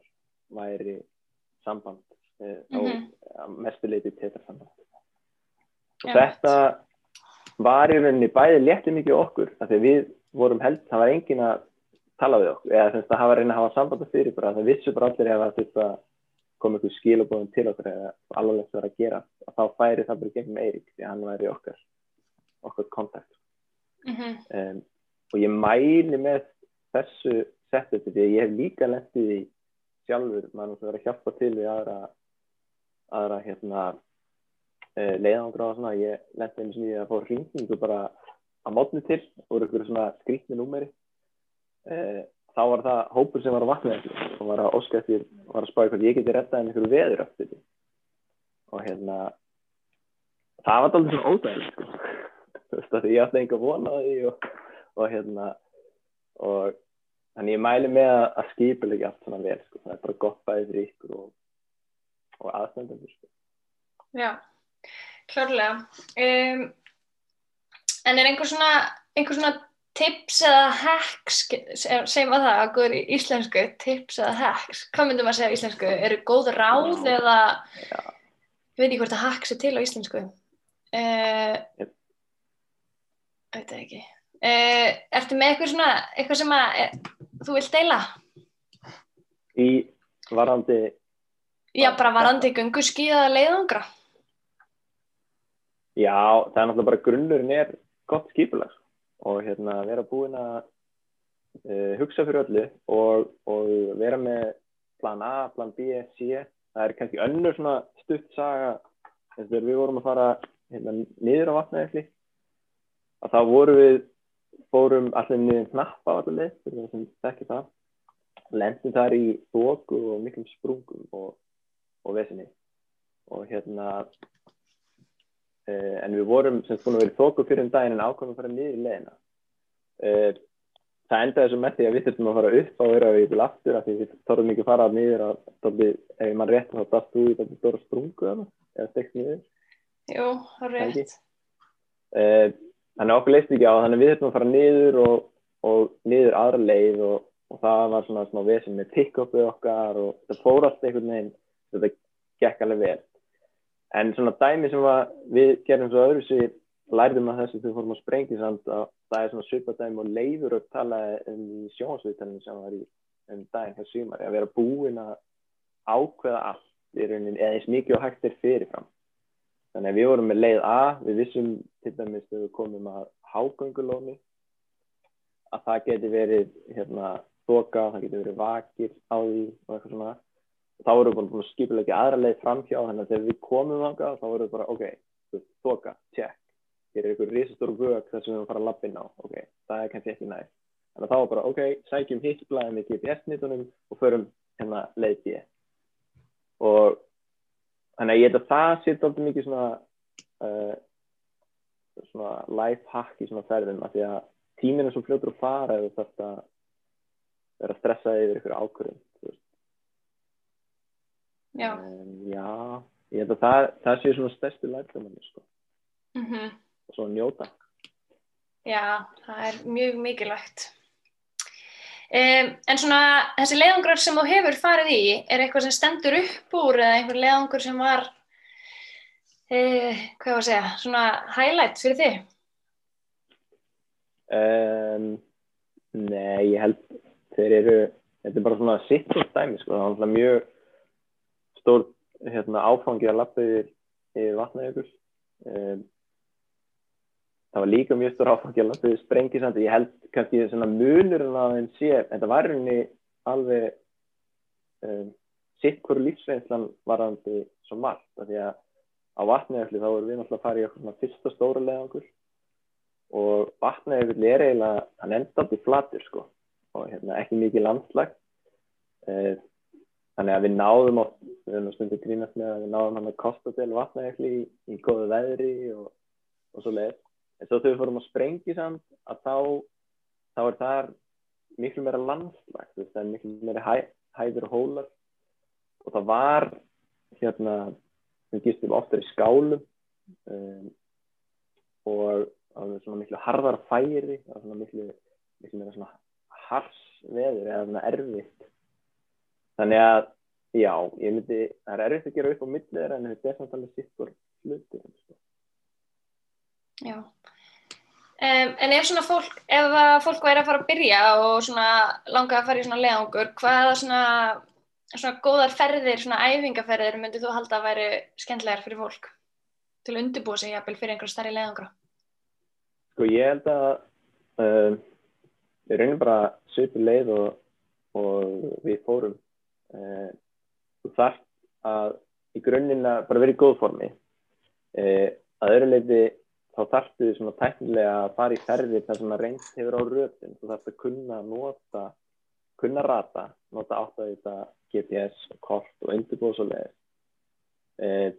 væri samband mm -hmm. á mestuleiti tétarsamband og ja. þetta var í rauninni bæði létti mikið okkur af því við vorum held, það var engin að tala við okkur, eða þess að það var reyna að hafa samband fyrir bara, það vissu bara allir ef að þetta kom einhver skilabóðum til okkur eða alveg það var að gera, að þá færi það bara gegnum Eirík, því hann væri okkar okkar kontakt mm -hmm. um, og ég mæli með þessu settu því að ég hef líka lendið í sjálfur, maður þarf að hjálpa til við aðra aðra hérna uh, leiðangra og svona, ég lendið eins og ég að fá ringningu bara að mótni til, úr einhverju svona skrítni númeri Uh, þá var það hópur sem var á vatnaðið og var að óska eftir, var að spája hvort ég geti rettað en einhverju veður því og hérna það var alltaf svona ódæðilegt sko. þú veist að ég ætti enga vona því og, og hérna og þannig ég mæli með að, að skipilegja allt svona vel sko. það er bara gott bæðið fyrir ykkur og, og aðstændandur sko. Já, klárlega um, en er einhver svona einhver svona tips eða hacks segjum að það að góður í íslensku tips eða hacks, hvað myndum að segja í íslensku eru góð ráð eða já. ég veit ekki hvort að hacks er til á íslensku yep. veit ekki uh, ertu með eitthvað svona eitthvað sem að þú vilt deila? Í varandi, Já, bara varandi gungu skíðaða leiðangra. já, það er náttúrulega bara grunnurinn er gott skipulag og hérna vera búin að uh, hugsa fyrir öllu og, og vera með plan A, plan B, C. Það er kannski önnur svona stutt saga þegar við vorum að fara hérna, niður á vatnaðið að þá vorum við fórum allir niður knappa allir leið, það sem þekki það lendum þar í þóku og miklum sprungum og, og vesinni og hérna uh, en við vorum sem búin að vera í þóku fyrir um daginn en ákvæmum að fara niður í leiðina. Uh, það endaði svo með því að við þurftum að fara upp á vera við til aftur af því við þorðum ekki að fara niður að tóli, ef mann rétt þá dast þú í þetta stóra sprungu eða, stekst niður. Jú, það er rétt. uh, þannig að okkur leist ekki á þannig að við þurftum að fara niður og, og niður aðra leið og, og það var svona smá vesen með pick-upið okkar og það fór allt einhvern veginn þetta gekk alveg vel en svona dæmi sem við gerum svo öðru sér lærðum að þessu þegar við fórum á sprengisand að það er svona svipadæmi og leiður að tala um í sjónsviðtalinu sem var í um daginn hér sumari að vera búin að ákveða allt í rauninni eða eins mikið og hægt er fyrirfram Þannig að við vorum með leið A, við vissum til dæmis þegar við komum að hágöngulóni að það geti verið hérna þoka, það geti verið vakir á því og eitthvað svona. Þá vorum við búin að skipulegja aðra leið framhjá, þannig að þegar við komum þangað þá vorum við bara, ok, þoka, check. Hér er einhver risastór vög þar sem við erum að fara að lappa inn á, ok, það er kannski ekki næst. Þannig að þá var bara, ok, sækjum hitt blæðið með GPS-nitunum og förum hérna leið D. Og þannig að ég held að það sitt alltaf mikið svona uh, svona life hack í svona ferðum af því að tíminn er svo fljótur að fara ef þú þarft að vera stressaði yfir ykkur ákvörðum. Já. um, já, ég held að það, það sé svona stærstu lærdómanni sko. Mm og svo njóta Já, það er mjög mikilvægt. Um, en svona þessi leiðangrar sem þú hefur farið í, er eitthvað sem stendur upp úr eða einhver leiðangur sem var, uh, hvað var að segja, svona highlight fyrir þig? um, Nei, ég held þeir eru, þetta er bara svona sitt og dæmi sko, það er mjög stór hérna, áfangi að lappa yfir, yfir vatnajökul um, það var líka mjög stór áfangi að lappa yfir sprengisandi, ég held kannski svona munurinn að þeim sé, þetta var í rauninni alveg um, sitt hverju lífsreynslan varandi svo margt, því að á vatnajökli þá vorum við náttúrulega að fara í okkur fyrsta stóra leiðangur og vatnajökull er eiginlega, hann enda alltaf flatur sko og hérna, ekki mikið landslag. Eh, þannig að við náðum oft, við erum stundið grínast með að við náðum hann að kosta til vatnajökli í, í góðu veðri og, og svo leið en svo þegar við fórum að sprengi samt að þá þá er þar miklu meira landslag það er miklu meira hæ, hæður og hólar. Og það var hérna við gistum oftar í skálum um, og það var svona miklu harðar færi það var svona miklu, miklu meira svona hars veður eða svona erfitt. Þannig að já, ég myndi, það er erfitt að gera upp á millið en þetta er samt alveg sitt og hluti sko. Já. Um, en ef svona fólk, ef fólk væri að fara að byrja og svona langa að fara í svona leiðangur, hvaða svona, svona góðar ferðir, svona æfingaferðir myndið þú halda að væri skemmlegar fyrir fólk til að undirbúa sig jafnvel fyrir einhverja starri leiðangra? sko ég held að um, við reynum bara svipu leið og, og við fórum uh, þú þarft að í grunninn að bara vera í góð formi. Uh, að öðru leiti þá þarftu þið svona tæknilega að fara í ferðir þar sem að reynd hefur á röðin þú þarft að kunna nota kunna rata, nota átt að þetta GPS kort og leið uh,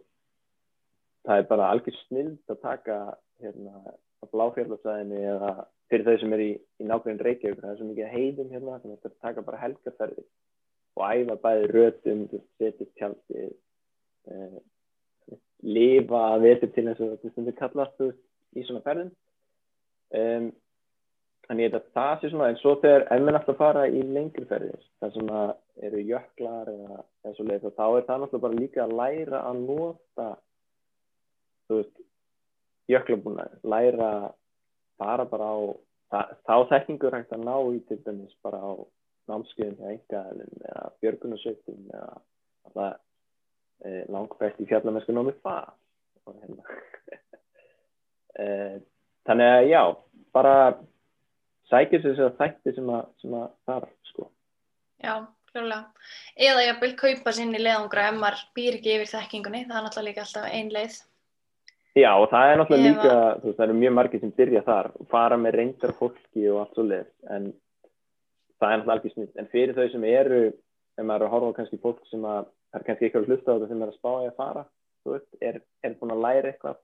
það er bara algjör snild að taka hérna á bláfjallasæðinu eða fyrir þau sem er í, í nákvæmlega Reykjavík það er svo mikið heiðum hérna þannig að það taka bara helgaferði og æfa bæði rötum, setja tjaldi eh, lifa að veti til eins og þetta stundir kallast í svona ferðin um, þannig held að það sé svona en svo þegar maður alltaf fara í lengri ferðir það sem að eru jöklar eða, eða svo leið þá er það náttúrulega bara líka að læra að nota þú veist jöklabúnaði, læra fara bara á þá þekkingur hægt að ná í til dæmis bara á námskeiðum hjá engaðalum eða björgunarsveitum eða alltaf e, langbæst í fjallamennsku námið það og hérna. E, þannig að já bara sækir sér þess að þætti sem að, sem að þar sko. Já, klárlega. Eða ég vil kaupa sinni leðangra ef maður býr ekki yfir þekkingunni, það er náttúrulega líka alltaf ein leið. Já og það er náttúrulega Ef líka, þú veist, það eru mjög margir sem byrja þar og fara með reyndar fólki og allt svo leið, en það er náttúrulega alveg snitt. En fyrir þau sem eru, ef maður er að horfa kannski fólk sem að, það er kannski eitthvað að hlusta á þetta sem er að spá í að fara, þú veist, er, er búin að læra eitthvað,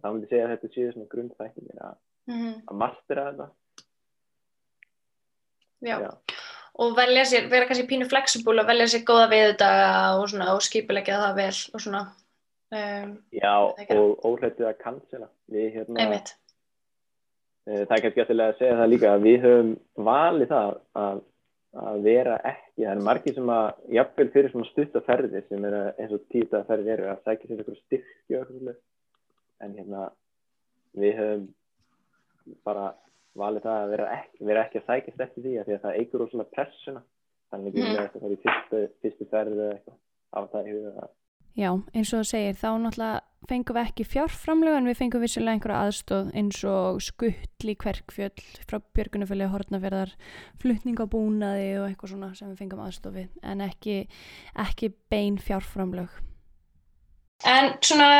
þá myndi ég segja að þetta séu svona grundþækkinir að, Mm að mastera þetta. Já. Já. Og velja sér, vera kannski pínu flexible og velja sér góða viðdaga og svona og skipulegja það vel og svona. Um, Já, og óhrættið að cancela. Við, hérna, einmitt. Eh, Það er kannski eftirlega að segja það líka að við höfum valið það að, að vera ekki, það er margir sem að jafnvel fyrir svona stuttaferði sem er eins og títaferði eru að sækja sér eitthvað styrkju en hérna við höfum bara valið það að vera ekki, vera ekki að sækjast eftir því að því að það eigur rosalega pressuna þannig að við að fara í fyrstu, fyrstu ferði eða eitthvað. Á það í huga að Já, eins og það segir, þá náttúrulega fengum við ekki fjárframlög en við fengum vissilega einhverja aðstóð eins og skuttl í kverkfjöll frá Björgunufjöli Hortnaferðar, flutning á búnaði og eitthvað svona sem við fengum aðstóð við en ekki, ekki bein fjárframlög. En svona,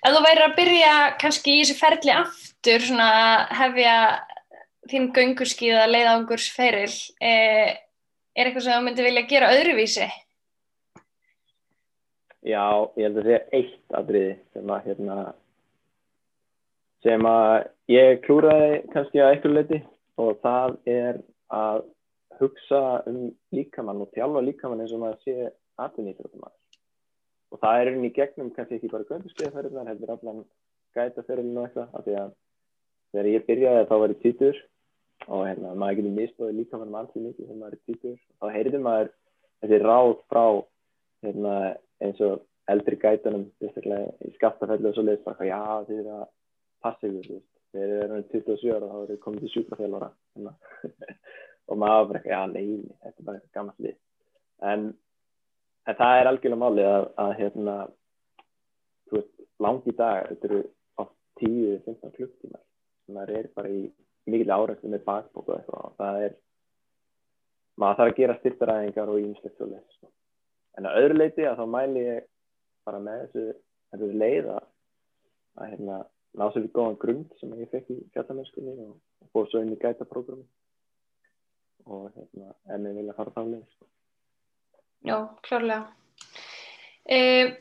ef þú væri að byrja kannski í þessi ferli aftur, svona að hefja þín gönguskíða leiðangurs feril, eh, er eitthvað sem þú myndi vilja gera öðruvísi? Já, ég held að sé eitt atriði sem að hérna sem að ég klúraði kannski að eitthvað leiti og það er að hugsa um líkamann og þjálfa líkamann eins og maður sé atvinnýttur og það er inn í gegnum kannski ekki bara göndurskeiðaferðinar heldur allan gætaferðinu og eitthvað af því að þegar ég byrjaði þá var ég týtur og hérna, maður getur misbóðið líkamann um allt í mikið þegar maður er týtur og þá heyrði maður þessi ráð frá hérna, eins og eldri gætunum í skaftafellu og svo leiðist bara já þið er að passa ykkur þið erum 27 ára þá eru komið til sjúkrafélvara og maður bara já nei, þetta er bara eitthvað gammalt lið. En, en það er algjörlega málið að, að hérna þú veist, langi dag þetta eru oft 10-15 klukktímar. Sem maður er bara í mikil áræstu með bakbók og og það er maður þarf að gera styrtaræðingar og sko. En að öðru leiti að þá mæli ég bara með þessu, þessu leið að, að hérna, ná sér við góðan grund sem ég fekk í fjallamennskunni og, og fór svo inn í gætaprogrammi og hérna, en ég vilja fara þá leið sko. Já, klárlega. Eh,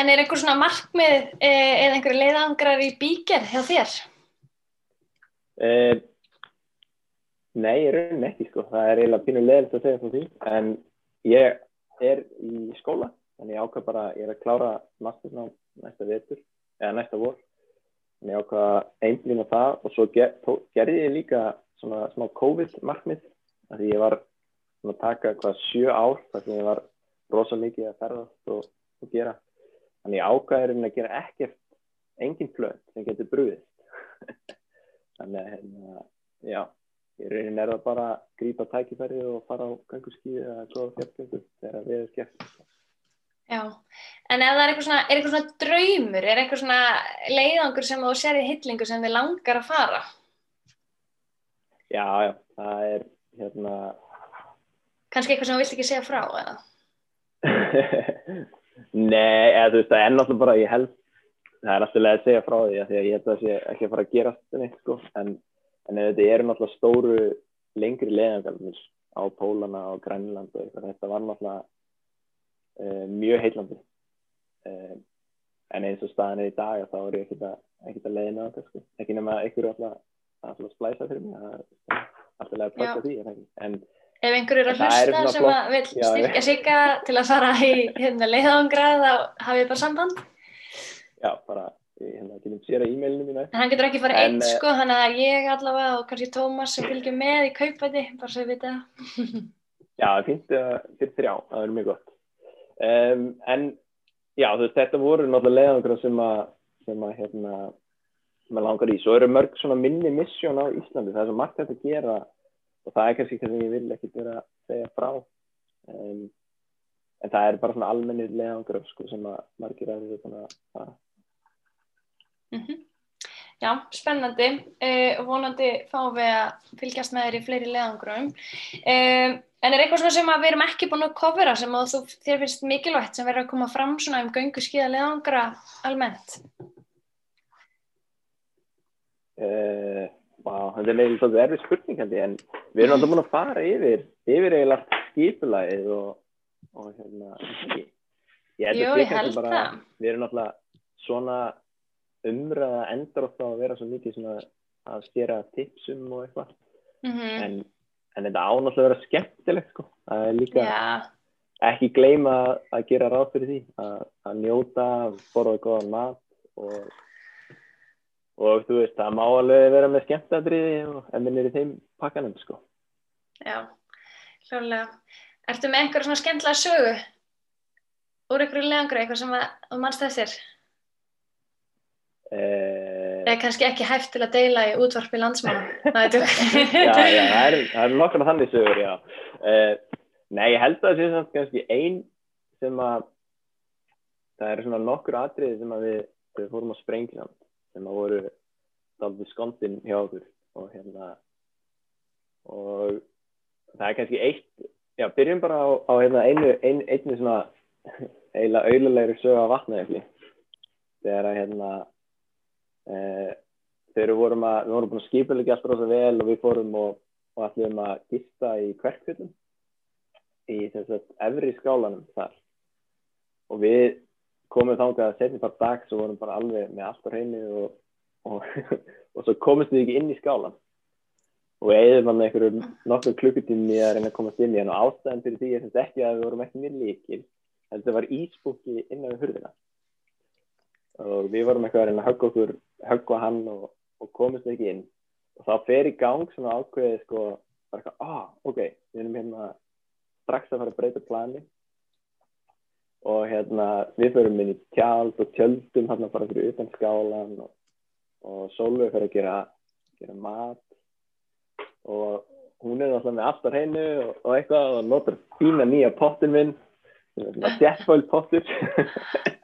en er einhver svona markmið eh, eða einhverju leiðangrar í bígerð hjá þér? Eh, nei, ég raunin ekki sko. Það er eiginlega pínu leðilegt að segja frá því. En ég er í skóla, þannig ég ákvað bara, ég er að klára mastersnám næsta vetur, eða næsta vor. Þannig ég ákvað að einblýna það og svo ger, tó, gerði ég líka svona smá COVID-markmið. Því ég var svona að taka hvað sjö ár, sem ég var rosa mikið að ferðast og, og gera. Þannig ég ákvaði raunin að gera ekkert, engin plönd sem getur brúðist. Þannig að, hérna, já, ég raunin er það bara að grípa tækifæri og fara á gangurskíði eða góða fjallgöngu þegar við erum skemmt. Já, en ef það er eitthvað svona, er eitthvað svona draumur, er eitthvað svona leiðangur sem þú sér í hillingu sem þið langar að fara? Já, já, það er, hérna, Kannski eitthvað sem þú vilt ekki segja frá, eða? nei, eða þú veist, það er náttúrulega bara, ég held, það er leið að segja frá því að því að ég held að það sé ekki að fara að gerast neitt, sko, en, en þetta eru náttúrulega stóru, lengri leiðangar á Pólana og Grænland og eitthvað, þetta var náttúrulega uh, mjög heillandi. Uh, en eins og staðan er í dag þá er ég ekkert að, ekkert að leiðina sko, ekki nema einhverju alltaf að splæsa fyrir mig, alltaf að plaka því, en Ef einhver er að hlusta sem að vil styrkja sigga til að fara í hérna, leiðangra þá hafið bara samband. já, bara, hérna, sér að e-mailinu mínu En hann getur ekki farið einn eh, sko, þannig að ég allavega og kannski Tómas sem fylgjum með í kaupæti, bara svo ég veit það. Já, það finnst það fyrir þrjá, það er mjög gott. Um, en já, þú veist, þetta voru náttúrulega leiðangra sem að, sem að, hérna, sem að langar í. Svo eru mörg svona minni missjón á Íslandi, það er svo margt hægt að gera og það er kannski sem ég vil ekki vera að segja frá um, en það er bara svona almennir leðangur sko, sem að margir aðeins er búin að fara Mm -hmm. Já, spennandi og vonandi fáum við að fylgjast með þér í fleiri leðangrum. Uh, en er eitthvað sem við erum ekki búin að kofera sem þú, þér finnst mikilvægt sem verður að koma fram svona um göngu skíða leðangra almennt? Uh, wow, þetta er meðal svolítið erfið spurning hendi en við erum alltaf búin að fara yfir yfir eiginlega skipulæðið og, og hérna ég held Jú, ég held bara, það. Við erum alltaf svona umræða endur ofta að vera svo mikið svona að stjera tipsum og eitthvað mm -hmm. en, en þetta ánáttúrulega að vera skemmtilegt sko. er líka yeah. ekki gleyma að gera ráð fyrir því að, að njóta, borða góðan mat og, og þú veist, það má alveg vera með skemmtadriði og ennir í þeim pakkanum sko. Já, hljóðlega Ertu með einhverja svona skemmtilega sögu úr einhverju leðangri, eitthvað sem þú mannst eftir? Eh, Eða kannski ekki hægt til að deila í útvarpi landsmála Já, já, það er, er nokkana þannig sögur, já. Uh, Nei, ég held að það sé samt kannski einn sem að það eru svona nokkur atriði sem að við, við fórum á Sprengland sem að voru daldi skondin hjá okkur og hérna og það er kannski eitt já, byrjum bara á, á hérna, einu, einu, einu svona eiginlega auðlulegri sög að vatna þegar að hérna Eh, þegar við vorum að, við vorum búin að skipilegja alltaf rosa vel og við fórum og, og ætlum að gista í kverkfjöldum í þess að efri skálanum þar. Og við komum þángað að setja bara dags og vorum bara alveg með allt á hreinu og, og, og svo komumst við ekki inn í skálan og við eðum hann einhverjum nokkur klukkutími að reyna að komast inn í hann. Og ástæðan fyrir því er þetta ekki að við vorum ekki mjög líkil en þetta var íspúki innan við hurðina. Og við vorum eitthvað að reyna að höggja okkur höggva hann og, og komist ekki inn. Og þá fer í gang svona ákveðið sko bara eitthvað, ah, ok, við erum hérna strax að fara að breyta plani. Og hérna við förum inn í tjald og tjöldum hérna bara fyrir utan skálan og, og Solveig fer að gera, gera mat. Og hún er alltaf með aftar hennu og, og eitthvað og notar fína nýja pottin minn svona jetfoil pottur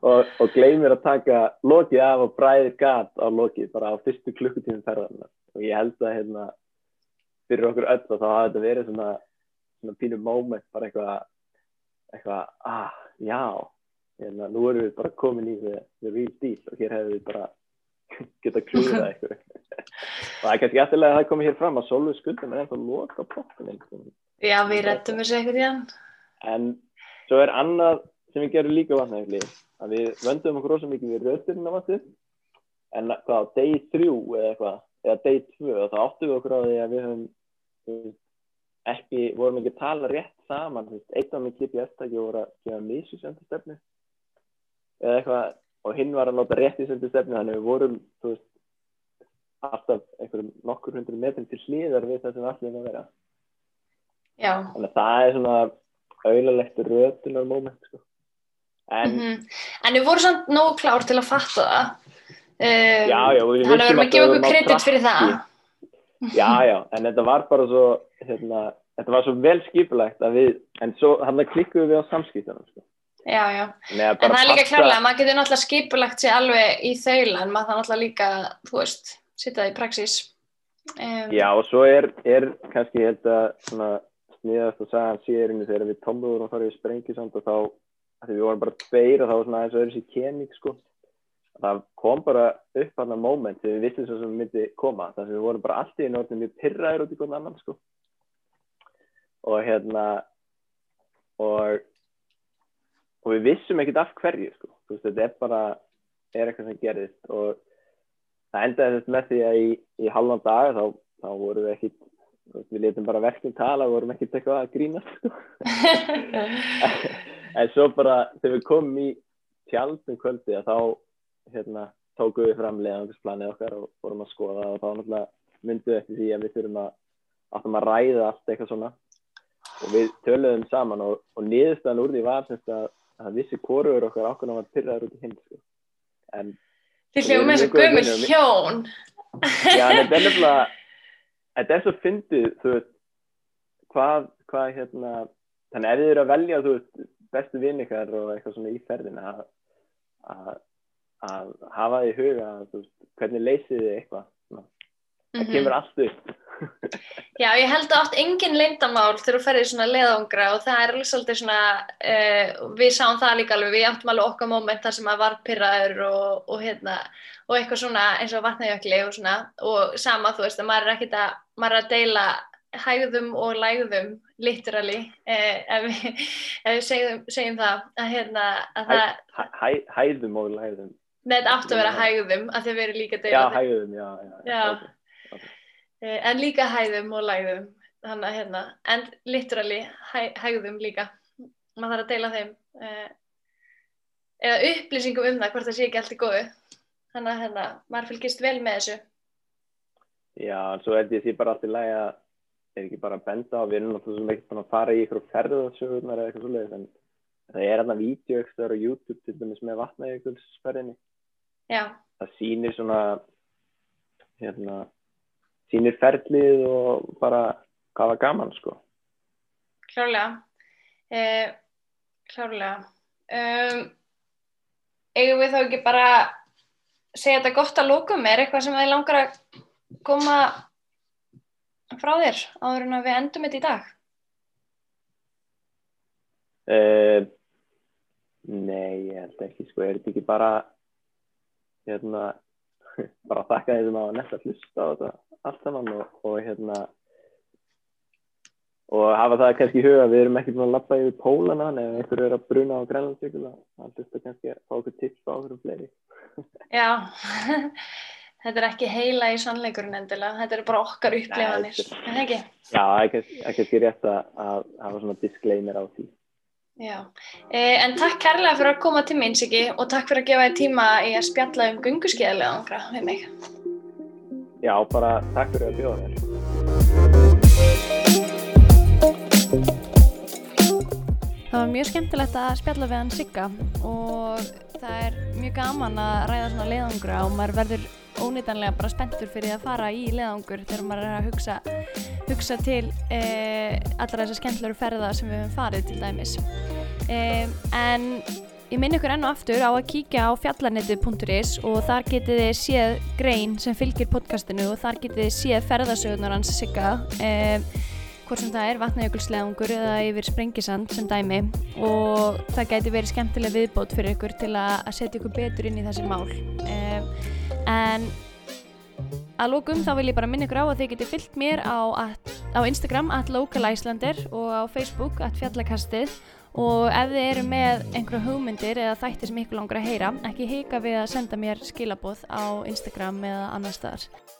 og, og gleymir að taka lokið af og bræðir gat á lokið bara á fyrstu klukkutímum ferðarna og ég held að hérna fyrir okkur öll og þá hafa þetta verið svona, svona pínu moment bara eitthvað eitthvað, ah, já hérna, nú erum við bara komin í the real deal og hér hefur við bara geta klúðað eitthvað og það er kannski eftirlega að það komi hér fram að Solveig skuldum er ennþá loka pottin Já, við rettum þessu eitthvað í hann En svo er annað sem við gerum líka vatnægli að við vöndum okkur rosa mikið við röðurinn á vatnum en hvað á day 3 eða eitthvað eða day 2 og þá áttum við okkur á því að við höfum ekki, vorum ekki að tala rétt saman eitt af mig GPS-tæki voru að gefa mísusöndu stefnu eða eitthvað og hinn var að nota rétt í söndu stefnu þannig við vorum veist, alltaf einhverjum nokkur hundru metrum til hlýðar við það sem við ætlum að vera. Já. þannig að það er svona auðalegt röðunar moment sko En, mm -hmm. en við vorum samt nógu klár til að fatta það. Um, já, já. Þannig að við verðum að gefa okkur kredit fyrir það. Já, já, en þetta var bara svo, hérna, þetta var svo vel skipulegt að við, en svo hann klikkuðu við á samskiptunum, sko. Já, já, en það er líka klárlega að maður getur náttúrulega skipulagt sér alveg í þaula en maður það náttúrulega líka, þú veist, sitta það í praxís. Um, já, og svo er, er kannski þetta svona sniðast að sagja hann sérinu þegar við tómluðum og farið í sprengisamt og þá því við vorum bara tveir og það var svona eins og öðru sér kemík sko. Það kom bara upp hann að moment þegar við vissum svo sem við myndi koma þannig að við vorum bara alltaf í nortin mjög pyrraður út í góðan annan sko. Og hérna og og við vissum ekkert af hverju sko. Veist þetta er bara er eitthvað sem gerist og það endaði þetta með því að í, í halvan dag þá, þá vorum við ekkert við letum bara verknum tala og vorum ekkert eitthvað að grína sko en svo bara þegar við komum í tjaldum kvöldi þá hérna, tókum við fram leðangsplanið okkar og fórum að skoða og þá náttúrulega myndum við eftir því að við þurfum að að ræða allt eitthvað svona og við töluðum saman og, og niðurstaðan úr því var semst að það vissi kóruður okkar ákveðan að pyrraður út í hinn sko. en Þið hljóðum eins og gömur hjón Já, en þetta er nefnilega þetta er svo fyndið, þú veist, hvað, hvað hérna, þannig ef þið eru að velja, þú veist, bestu vinn ykkar og eitthvað svona í ferðina að, hafa því í huga, veist, hvernig leysið þið eitthvað, það Mhm. kemur allt upp. Já, ég held að oft engin leyndamál þegar þú ferðir svona leðangra og það er alveg svolítið svona, uh, við sáum það líka alveg, við áttum alveg okkar moment þar sem að var pyrraður og, og hérna, og eitthvað svona eins og vatnajökli og svona, og sama þú veist að maður er ekkert að, maður er að deila hægðum og lægðum, literally, uh, ef við, ef við segjum, segjum það, að hérna, að Hæ, það, hæ, hæ, hæðum og læðum. Nei, þetta átti að vera hægðum, að þið verið líka deila Já, hæðum, já, já. Já. ok. Eh, en líka hæðum og lægðum þannig að hérna, en literally hæ, hægðum líka maður þarf að deila þeim eh, eða upplýsingum um það hvort það sé ekki allt í góðu þannig að hérna, maður fylgist vel með þessu Já, en svo held ég því bara allt í lagi að er ekki bara að benda á, við erum náttúrulega sem ekki búin að fara í ykkur ferðarsögurnar eða eitthvað svoleiðis, en það er hérna vídeo ekstra á YouTube til dæmis með vatnajökulsferðinni. Það sýnir svona, hérna, sýnir ferlið og bara hvað var gaman, sko. klárlega eh, klárlega um, eigum við þá ekki bara segja þetta gott að lókum er eitthvað sem þið langar að koma frá þér áður en að við endum þetta í dag? Uh, nei, ég held ekki, sko, er þetta ekki bara, hérna, bara þakka þeim að netta að hlusta á þetta allt saman og, og hérna, og hafa það kannski í huga, við erum ekki búin að lappa yfir pólana, en ef einhverju er að bruna á grænlandsvíkula, þá hlusta kannski að fá okkur tips á okkur um fleiri. Já, þetta er ekki heila í sannleikurinn endilega, þetta er bara okkar upplifanir, þetta er- en það ekki? Já, það er kannski, er kannski rétt að, að hafa svona disclaimer á því. Já, eh, en takk kærlega fyrir að koma til mín, Siggi, og takk fyrir að gefa þér tíma í að spjalla um gunguskeiðlega angra við mig. Já, bara takk fyrir að bjóða þér. Það var mjög skemmtilegt að spjalla við hann Sigga og það er mjög gaman að ræða svona leiðangra og maður verður ónýtanlega bara spenntur fyrir að fara í leiðangur þegar maður er að hugsa, hugsa til eh, allra þessar skemmtilegur ferða sem við höfum farið til dæmis. Eh, en ég minn ykkur enn og aftur á að kíkja á fjallanetu.is og þar getið þið séð grein sem fylgir podcastinu og þar getið þið séð ferðasögurnar hans Sigga. Eh, hvort sem það er vatnajökulsleðungur eða yfir sprengisand sem dæmi og það gæti verið skemmtileg viðbót fyrir ykkur til að setja ykkur betur inn í þessi mál um, en að lókum þá vil ég bara minna ykkur á að þið geti fyllt mér á, at, á Instagram at localislander og á Facebook at fjallakastið. Og ef þið eru með einhverja hugmyndir eða þættir sem ykkur langar að heyra ekki hika við að senda mér skilaboð á Instagram eða annar staðar